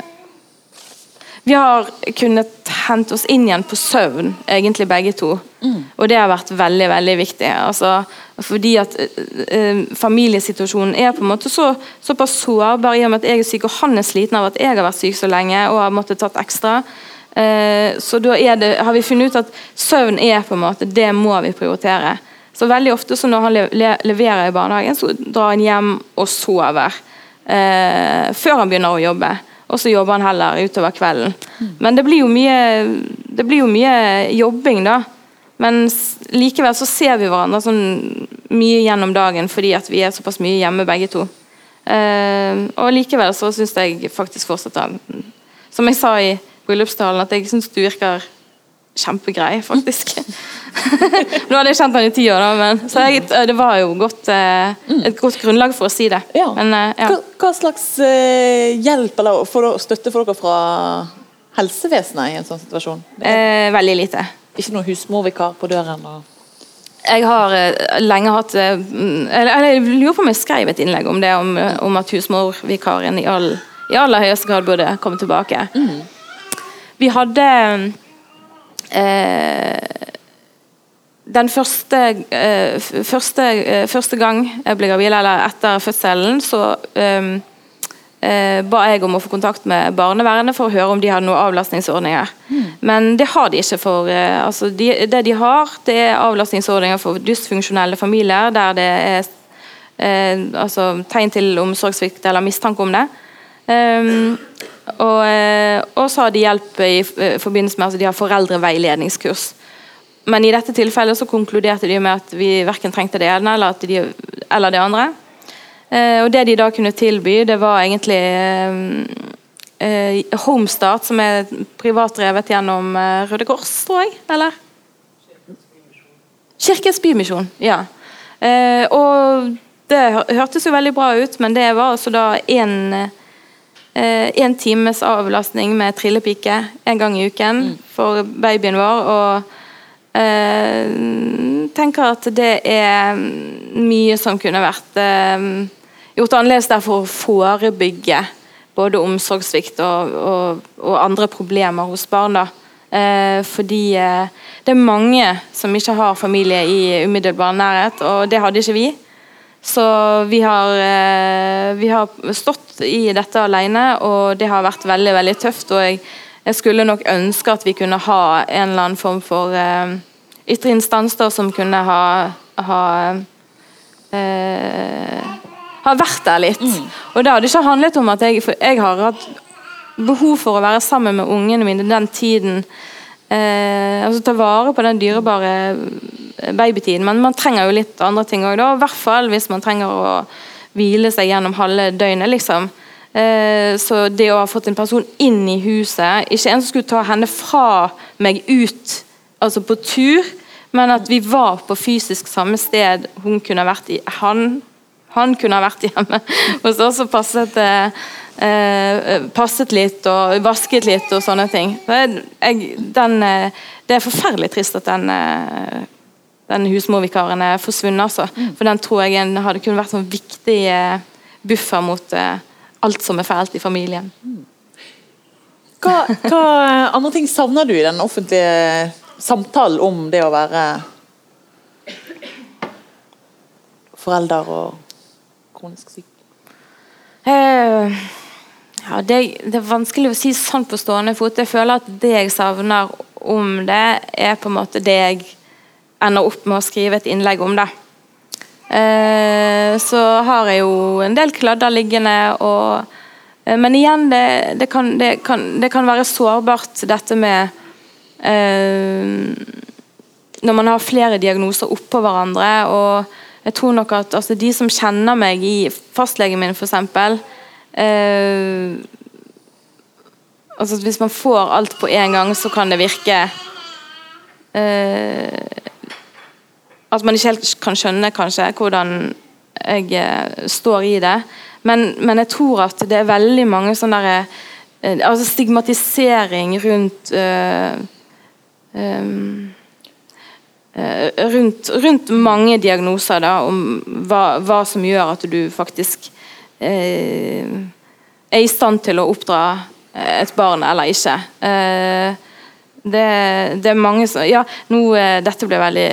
vi har kunnet hente oss inn igjen på søvn, egentlig begge to. Mm. Og det har vært veldig veldig viktig. Altså, fordi at eh, familiesituasjonen er på en måte så, såpass sårbar i og med at jeg er syk og han er sliten av at jeg har vært syk så lenge og har måttet tatt ekstra. Eh, så da det, har vi funnet ut at søvn er på en måte, det må vi prioritere. Så veldig ofte så når han le leverer i barnehagen, så drar han hjem og sover. Eh, før han begynner å jobbe og så jobber han heller utover kvelden. Men det blir jo mye, blir jo mye jobbing, da. Men likevel så ser vi hverandre sånn mye gjennom dagen fordi at vi er såpass mye hjemme begge to. Uh, og likevel så syns jeg faktisk fortsatt Som jeg sa i bryllupstalen, at jeg syns du virker kjempegrei, faktisk. Nå hadde jeg kjent han i ti år, da, men, så jeg, det var jo godt, eh, et godt grunnlag for å si det. Ja. Men, eh, ja. hva, hva, slags eh, hjelp eller for, støtte får dere fra helsevesenet i en sånn situasjon? Eh, veldig lite. Ikke noen husmorvikar på døren? Og... Jeg har eh, lenge hatt eh, eller, Jeg lurer på om jeg skrev et innlegg om det, om, om at husmorvikaren i, all, i aller høyeste grad burde komme tilbake. Mm. Vi hadde eh, den første, eh, første, eh, første, gang jeg ble gravid, eller etter fødselen, så um, eh, ba jeg om å få kontakt med barnevernet for å høre om de hadde noen avlastningsordninger. Mm. Men det har de ikke. for eh, altså de, Det de har, det er avlastningsordninger for dysfunksjonelle familier der det er eh, altså, tegn til omsorgssvikt eller mistanke om det. Um, og, og, så har de hjelp i forbindelse med at altså, de har foreldreveiledningskurs. Men i dette tilfellet så konkluderte de med at vi verken trengte det ene eller, de, eller det andre. Eh, og Det de da kunne tilby, det var egentlig eh, eh Homestart, som er privatdrevet gjennom eh, Røde Kors, tror jeg. Eller? Kirkens Bymisjon, ja. Eh, og det hørtes jo veldig bra ut, men det var altså da én en times avlastning med trillepike en gang i uken mm. for babyen vår. og Uh, tenker at det er mye som kunne vært uh, gjort annerledes der for å forebygge både omsorgssvikt og, og, og, andre problemer hos barn. Uh, fordi det er mange som ikke har familie i umiddelbar nærhet, og det hadde ikke vi. Så vi har, vi har stått i dette alene, og det har vært veldig veldig tøft. og jeg jeg skulle nok ønske at vi kunne ha en eller annen form for uh, ytre instans som kunne ha, ha eh, har vært der litt. Mm. Og det hadde ikke handlet om at jeg, jeg har hatt behov for å være sammen med ungene mine den tiden. Eh, altså Ta vare på den dyrebare babytiden. Men man trenger jo litt andre ting òg, i hvert fall hvis man trenger å hvile seg gjennom halve døgnet. liksom. Eh, så det å ha fått en person inn i huset Ikke en som skulle ta henne fra meg ut, altså på tur, men at vi var på fysisk samme sted. Hun kunne vært i Han, han kunne ha vært hjemme hos oss og passet, eh, passet litt og vasket litt og sånne ting. Jeg, den, eh, det er forferdelig trist at den eh, den husmorvikaren er forsvunnet. Altså. Mm. For den tror jeg en, hadde kunne vært en viktig eh, buffer mot eh, alt som er fælt i familien. Hva, hva, andre ting savner du i den offentlige samtalen om det å være forelder og kronisk syk? Uh, ja, det, det, er vanskelig å si sånn på stående fot. Jeg føler at det jeg savner om det, er på en måte det jeg ender opp med å skrive et innlegg om det. Uh, så har jeg jo en del kladder liggende og Eh, men igjen, det, det, kan, det, kan, det, kan, være sårbart dette med eh, Når man har flere diagnoser oppå hverandre. og jeg tror nok at altså, De som kjenner meg i fastlegen min, f.eks. Eh, altså, hvis man får alt på en gang, så kan det virke eh, At man ikke helt kan skjønne kanskje hvordan jeg eh, står i det. Men, men, jeg tror at det er veldig mange sånne der, eh, altså stigmatisering rundt uh, um, rundt, rundt, mange diagnoser da, om hva, hva, som gjør at du faktisk uh, er i stand til å oppdra et barn eller ikke. Uh, det, det, er mange som Ja, nå, dette ble veldig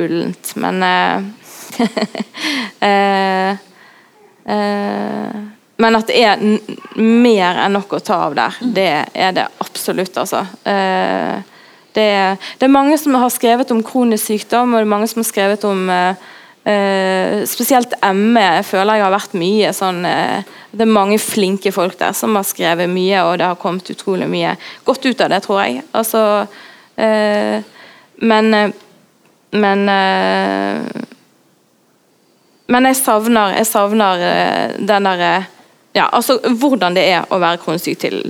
ullent, men Eh, men at det er mer enn nok å ta av der, mm. det er det absolutt, altså. Eh, det, det, er mange som har skrevet om kronisk sykdom, og det er mange som har skrevet om eh, spesielt ME føler jeg har vært mye sånn Det er mange flinke folk der som har skrevet mye, og det har kommet utrolig mye godt ut av det, tror jeg. Altså Men Men men jeg savner, jeg savner uh, den derre ja, altså Hvordan det er å være kronisk til,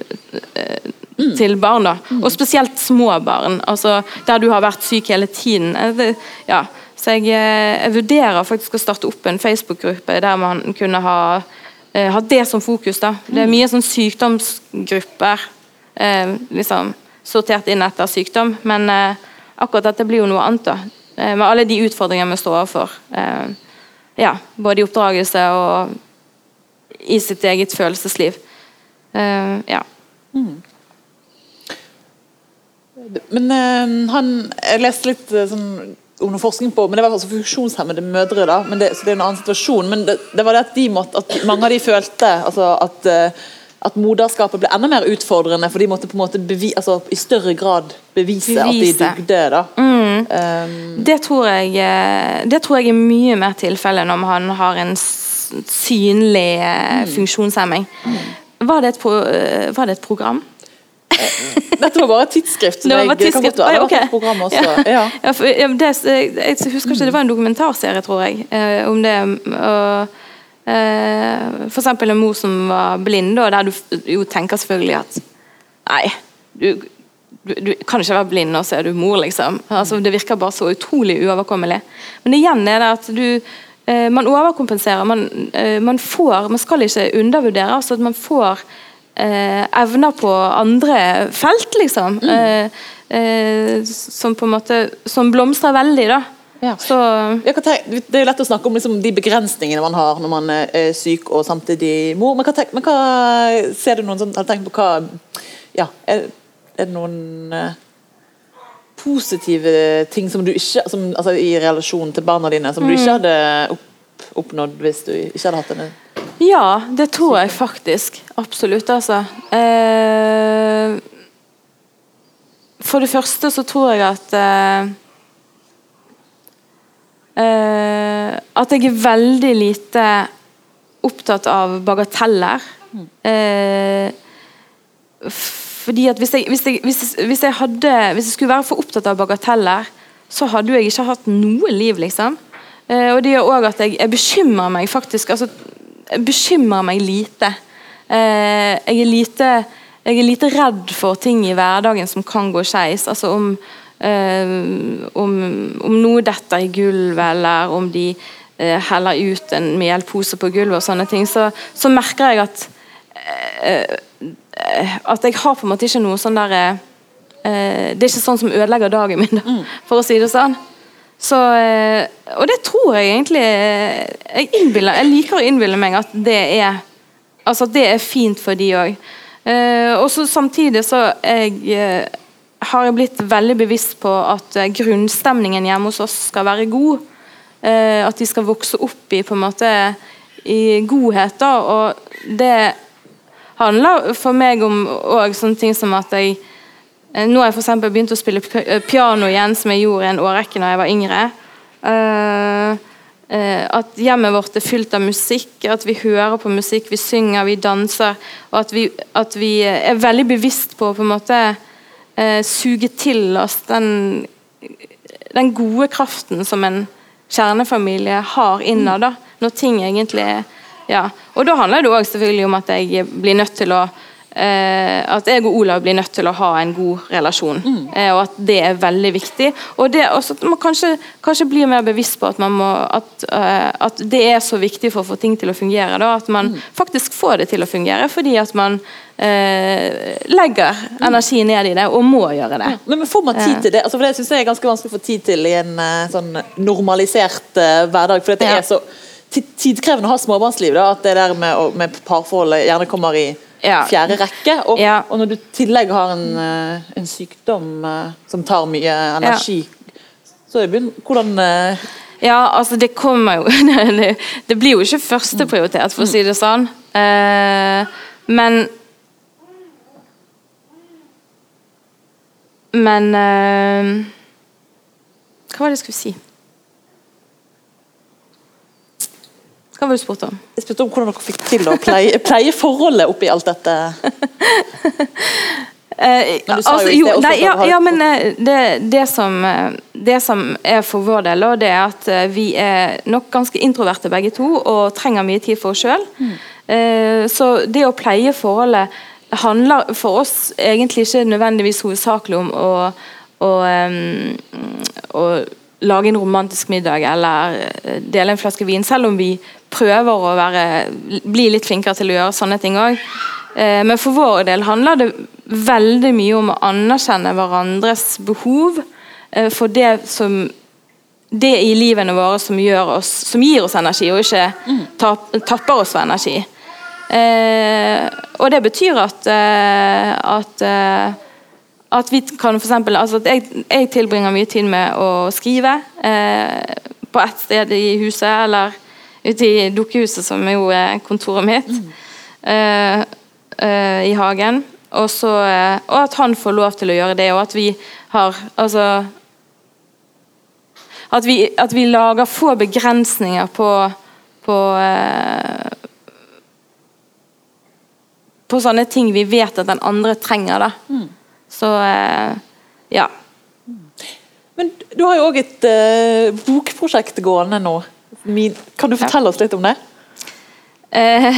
mm. til barn. da, mm. Og spesielt små barn. altså Der du har vært syk hele tiden. Ja, så jeg, jeg, vurderer faktisk å starte opp en Facebook-gruppe der man kunne ha, uh, ha det som fokus. da. Det er mm. mye sånn sykdomsgrupper liksom sortert inn etter sykdom, men akkurat dette blir jo noe annet. da, Med alle de utfordringene vi står overfor. Ja, både i oppdragelse og i sitt eget følelsesliv. Uh, ja. Mm. Men uh, han Jeg leste litt uh, sånn, om noe forskning på men det var altså funksjonshemmede mødre. da, det, så det er en annen situasjon. Men det, det var det at, de måtte, at mange av de følte altså at at moderskapet ble enda mer utfordrende, for de måtte på en måte bevi, altså, i større grad bevise, bevise. at de dugde. da. Mm. Um. Det, tror jeg, eh, det, tror jeg, er mye mer tilfelle når man har en synlig eh, mm. funksjonshemming. Mm. Var, det et, eh, var det et program? Dette var bare et tidsskrift. Det var tidsskrift. Det kan okay. Ja. Ja. Ja, for, det, jeg husker ikke, det var en dokumentarserie, tror jeg, om det. Og, Eh, F.eks. en mor som var blind, og der du jo tenker selvfølgelig at Nei, du, du, du kan ikke være blind, og så er du mor, liksom. Altså, det virker bare så utrolig uoverkommelig. Men igjen er det at du eh, Man overkompenserer. Man, eh, man, får Man skal ikke undervurdere. altså at Man får eh, evner på andre felt, liksom. Mm. Eh, eh, som på en måte Som blomstrer veldig, da. Ja. Så, det er jo lett å snakke om liksom, de begrensningene man har når man er syk og samtidig mor. Men hva, tenk, men hva ser du noen sånn, har tenkt på hva ja, er, er, det noen uh, positive ting som du ikke som, altså, i relasjon til barna dine som mm. du ikke hadde opp, oppnådd hvis du ikke hadde hatt en Ja, det tror jeg faktisk. Absolutt, altså. Eh, for det første så tror jeg at eh, Uh, at jeg er veldig lite opptatt av bagateller. Eh, fordi at hvis jeg, hvis, jeg, hvis, hvis jeg, hadde Hvis jeg skulle være for opptatt av bagateller, så hadde jeg ikke hatt noe liv, liksom. Eh, og det gjør òg at jeg, jeg, bekymrer meg faktisk altså, Jeg bekymrer meg lite. Eh, jeg er lite jeg er lite redd for ting i hverdagen som kan gå skeis. Altså om, eh, om, om, noe detter i gulvet, eller om de eh, heller ut en melpose på gulvet, og sånne ting, så, så merker jeg at eh, at jeg har på en måte ikke noe sånn der eh, Det er ikke sånn som ødelegger dagen min, mm. for å si det sånn. Så, eh, og det tror jeg egentlig jeg, innbiller, jeg liker å innbille meg at det er altså det er fint for de òg. Eh, og så samtidig så jeg, eh, har jeg blitt veldig bevisst på at eh, grunnstemningen hjemme hos oss skal være god. Eh, at de skal vokse opp i på en måte i godhet. da, og det handler for meg om òg sånne ting som at jeg eh, Nå har jeg for begynt å spille piano igjen, som jeg gjorde en årrekke da jeg var yngre. Eh, at hjemmet vårt er fylt av musikk, at vi hører på musikk, vi synger, vi danser. Og at vi, at vi er veldig bevisst på å på en måte eh, suge til oss den, den, gode kraften som en kjernefamilie har innad. Når ting egentlig ja. Og da handler det òg selvfølgelig om at jeg blir nødt til å Eh, at jeg og Olav blir nødt til å ha en god relasjon. Mm. Eh, og at det er veldig viktig. Og det også at man kanskje, kanskje blir mer bevisst på at, må, at, uh, at, det er så viktig for å få ting til å fungere. Da, at man mm. faktisk får det til å fungere fordi at man eh, legger mm. energi ned i det og må gjøre det. Ja. Men Får man tid til det? Altså, for Det syns jeg er ganske vanskelig å få tid til i en uh, sånn normalisert hverdag. for det ja. er så tidkrevende å ha småbarnsliv. Da, at det der med, med parforholdet gjerne kommer i ja. fjerde rekke. Og, ja. og, når du i tillegg har en, eh, en sykdom uh, som tar mye energi, ja. så det begynt hvordan uh, Ja, altså det kommer jo det, det, blir jo ikke førsteprioritet, for å si det sånn. Uh, men Men Hva var det jeg skulle si? Hva var det du spurte om? Jeg spurte om hvordan dere fikk til å pleie, pleie forholdet oppi alt dette. Eh, altså, jo, nei, ja, ja, men eh, det, det, som, eh, det, som, er for vår del, det er at eh, vi er nok ganske introverte begge to og trenger mye tid for oss sjøl. Mm. Eh, så det å pleie forholdet handler for oss egentlig ikke nødvendigvis hovedsakelig om å, å, å, å lage en romantisk middag eller dele en flaske vin, selv om vi prøver å være, bli litt flinkere til å gjøre sånne ting òg. Eh, men for vår del handler det veldig mye om å anerkjenne hverandres behov eh, for det som det i livene våre som, oss, som gir oss energi, og ikke tapper oss for energi. Eh, og det betyr at, eh, at, eh, at vi kan for eksempel, altså at jeg, jeg, tilbringer mye tid med å skrive eh, på ett sted i huset, eller ute i dukkehuset, som jo er kontoret mitt, mm. eh, eh, i hagen. Og, så, uh, og, at han får lov til å gjøre det, og at vi har altså at vi, at vi lager få begrensninger på, på på sånne ting vi vet at den andre trenger. da. Mm. Så ja. Men du har jo òg et bokprosjekt gående nå. Min, kan du fortelle oss litt om det? Eh,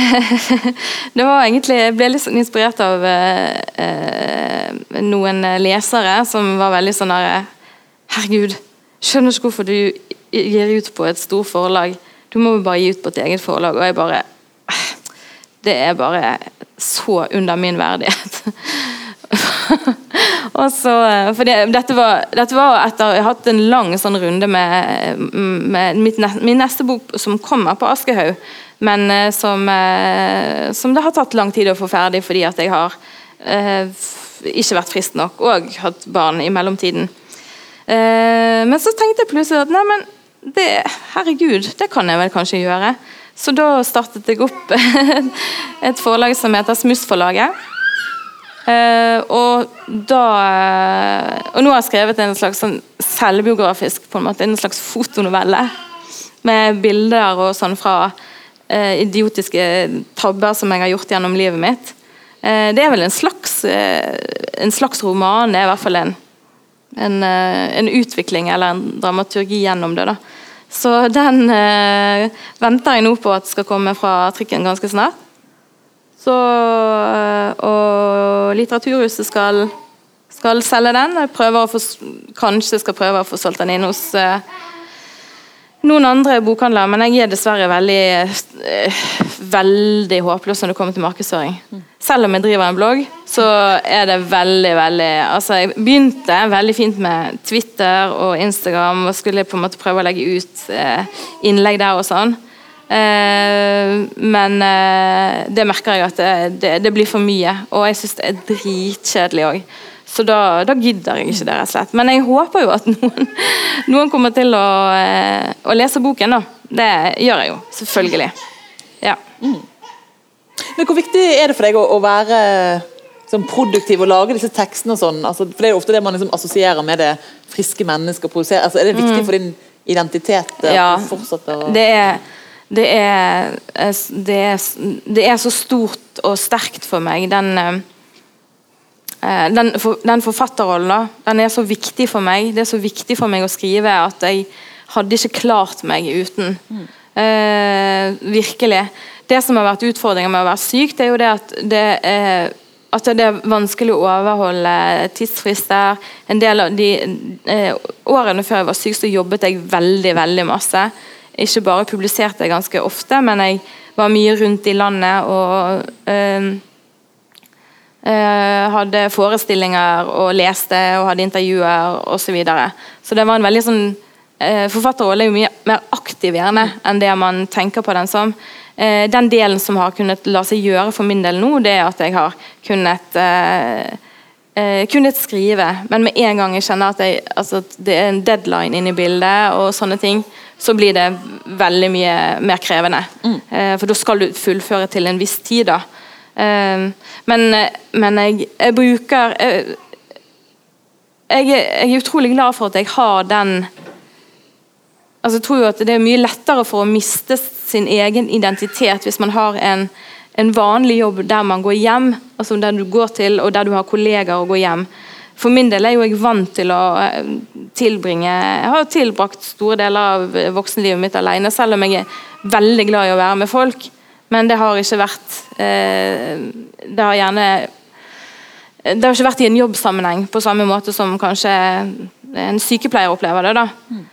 det var egentlig, Jeg ble litt sånn inspirert av eh, eh, noen lesere som var veldig sånn der Herregud, skjønner ikke hvorfor du gir ut på et stort forlag. Du må jo bare gi ut på et eget forlag. Og jeg bare Det er bare så under min verdighet. og så, eh, for det, dette, var, dette, var, etter jeg har hatt en lang sånn runde med, med mitt, min neste bok som kommer på Aschehoug, men uh, som, uh, som, det har tatt lang tid å få ferdig fordi at jeg har eh, ikke vært frisk nok og hatt barn i mellomtiden. men så tenkte jeg plutselig at nei, men det, herregud, det kan jeg vel kanskje gjøre. Så da startet jeg opp et forlag som heter Smussforlaget. Uh, og da Og nå har jeg skrevet en slags sånn selvbiografisk på en måte, en slags fotonovelle. med bilder og sånn fra uh, idiotiske tabber som jeg har gjort gjennom livet mitt. Uh, det er vel en slags, eh, en slags roman. Det er i hvert fall en, en, eh, en, utvikling eller en dramaturgi gjennom det. da. Så den eh, venter jeg nå på at skal komme fra trykken ganske snart. Så, og Litteraturhuset skal skal selge den. Jeg få, kanskje skal prøve å få solgt den inn hos uh, noen andre bokhandlere, men jeg er dessverre veldig uh, veldig håpløs når det kommer til markedsføring. Selv om jeg driver en blogg, så er det veldig, veldig Altså, jeg begynte veldig fint med Twitter og Instagram og skulle på en måte prøve å legge ut innlegg der og sånn. Men det merker jeg at det, det, det blir for mye, og jeg syns det er dritkjedelig òg. Så da, da, gidder jeg ikke det, rett og slett. Men jeg håper jo at noen, noen kommer til å, eh, å, lese boken, da. Det gjør jeg jo, selvfølgelig. Ja. Mm. Men Hvor viktig er det for deg å, å være sånn produktiv og lage disse tekstene og sånn? Altså, for Det er jo ofte det man liksom assosierer med det friske mennesket å produsere. Altså, er det viktig mm. for din identitet? ja, det er, det er, det er, det er så stort og sterkt for meg, den eh, Eh, den, for, den forfatterrollen den er så viktig for meg. Det er så viktig for meg å skrive at jeg hadde ikke klart meg uten. Mm. Eh, virkelig. Det som har vært utfordringen med å være syk, det er jo det at det er, at det er vanskelig å overholde tidsfrister. En del av de eh, Årene før jeg var syk, så jobbet jeg veldig veldig masse. Ikke bare publiserte jeg ganske ofte, men jeg var mye rundt i landet. og øh, øh, hadde forestillinger og leste og hadde intervjuer osv. Så, videre. så det var en veldig sånn øh, Forfatterrollen er jo mye mer aktiv gjerne enn det man tenker på den som. Uh, den delen som har kunnet la seg gjøre for min del nå, det er at jeg har kunnet kunnet skrive, men med en gang jeg kjenner at, jeg, altså, det er en deadline inne i bildet, og sånne ting, så blir det veldig mye mer krevende. Mm. for da skal du fullføre til en viss tid. da Ehm, men, men jeg, jeg, bruker jeg, jeg, er utrolig glad for at jeg har den altså Jeg tror jo at det er mye lettere for å miste sin egen identitet hvis man har en, en vanlig jobb der man går hjem, altså der du går til og der du har kollegaer og går hjem. For min del er jo jeg vant til å eh, tilbringe Jeg har tilbrakt store deler av voksenlivet mitt alene, selv om jeg er veldig glad i å være med folk. Men det har ikke vært eh, Det har gjerne det har ikke vært i en jobbsammenheng på samme måte som kanskje en sykepleier opplever det. da.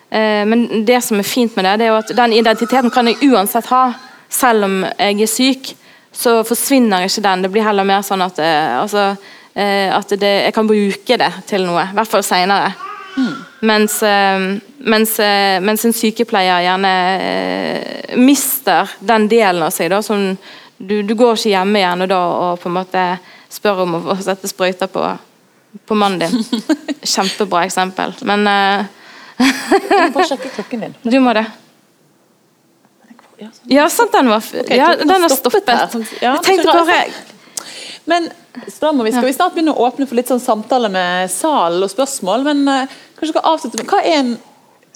Eh, men det som er fint med det, det er jo at den identiteten kan jeg uansett ha. Selv om jeg er syk, så forsvinner ikke den. Det blir heller mer sånn at, eh, altså, eh, at det, jeg kan bruke det til noe. I hvert fall seinere. Mm. Mens, eh, mens, eh, mens, en sykepleier gjerne eh, mister den delen av seg. Da, som du, du, går ikke hjemme igjen og, da, og på en måte spør om å sette sprøyter på, på mannen din. Kjempebra eksempel. Men Du må sjekke klokken din. Du må det. Ja, sant, den var okay, ja, den har stoppet. stoppet. Ja, jeg tenkte bare Men må vi, skal vi snart begynne å åpne for litt sånn samtale med salen og spørsmål. Men uh, kanskje skal avslutte med hva er en,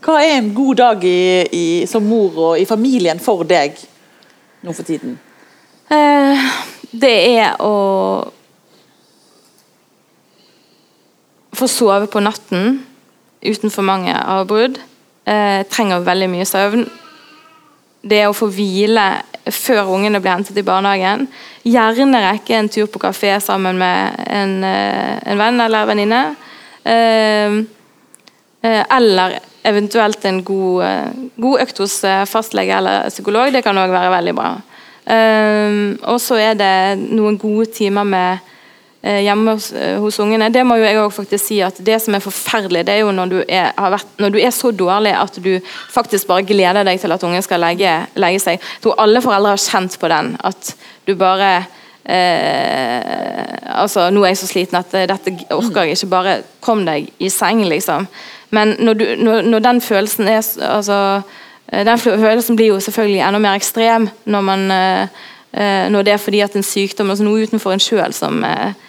hva er en god dag i, i, som mor og i familien for deg nå for tiden? Uh, det er å få sove på natten uten for mange avbrudd. Uh, trenger veldig mye søvn. Det å få hvile før ungene blir hentet i barnehagen. Gjerne rekke en tur på kafé sammen med en, eh, en venn eller venninne. Eh, eh, eller eventuelt en god, god økt hos fastlege eller psykolog. Det kan òg være veldig bra. og så er det noen gode timer med hjemme hos, eh, hos, ungene. Det må jo jeg også faktisk si at det som er forferdelig, det er jo når du er, vært, når du er så dårlig at du faktisk bare gleder deg til at ungen skal legge, legge seg. Jeg tror alle foreldre har kjent på den. At du bare eh, altså Nå er jeg så sliten at dette orker jeg ikke. Bare kom deg i seng, liksom. Men når, du, når, når den følelsen er altså, eh, Den følelsen blir jo selvfølgelig enda mer ekstrem når man når det er fordi at en sykdom altså noe utenfor en sjøl som,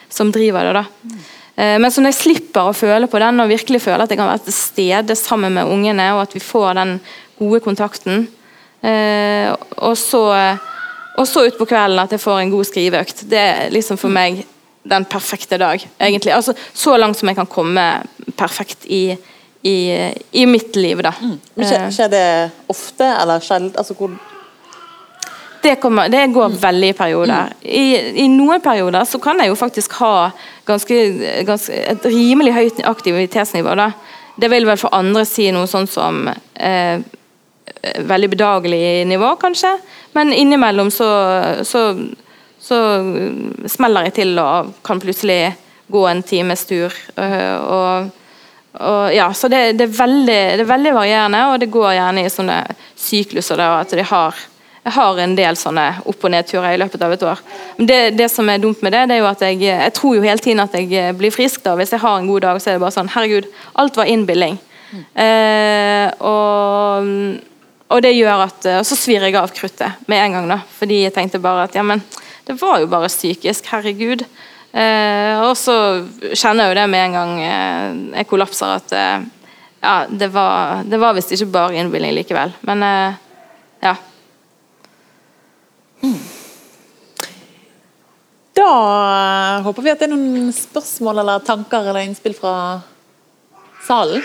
som driver det. da. Eh, men så når jeg slipper å føle på den, og virkelig føler at jeg kan være til stede sammen med ungene, og at vi får den gode kontakten, eh, og så, og så utpå kvelden at jeg får en god skriveøkt, det er liksom for meg den perfekte dag. egentlig. Altså, Så langt som jeg kan komme perfekt i, i, i mitt liv, da. Mm. Skjer, skjer, det ofte, eller sjelden? Altså, hvor det, kommer, det går mm. veldig i perioder. I, I, noen perioder så kan jeg jo faktisk ha ganske, ganske et rimelig høyt aktivitetsnivå. Da. Det vil vel for andre si noe sånn som eh, veldig bedagelig nivå, kanskje. Men innimellom så, så, så smeller jeg til og kan plutselig gå en times tur. Eh, og, og, ja, så det, det, er veldig, det, er veldig, varierende, og det går gjerne i sånne sykluser der at de har jeg har en del sånne opp- og nedturer i løpet av et år. Men det, det, som er dumt med det, det er jo at jeg, jeg tror jo hele tiden at jeg blir frisk. da. Hvis jeg har en god dag, så er det bare sånn Herregud, alt var innbilling. Mm. Eh, og, og, det gjør at Og så svir jeg av kruttet med en gang, da. Fordi jeg tenkte bare at ja, men det var jo bare psykisk. Herregud. Eh, og så kjenner jeg jo det med en gang eh, jeg kollapser, at eh, ja, det var, det var visst ikke bare innbilning likevel. Men eh, ja. Da håper vi at det er noen spørsmål eller tanker eller innspill fra salen.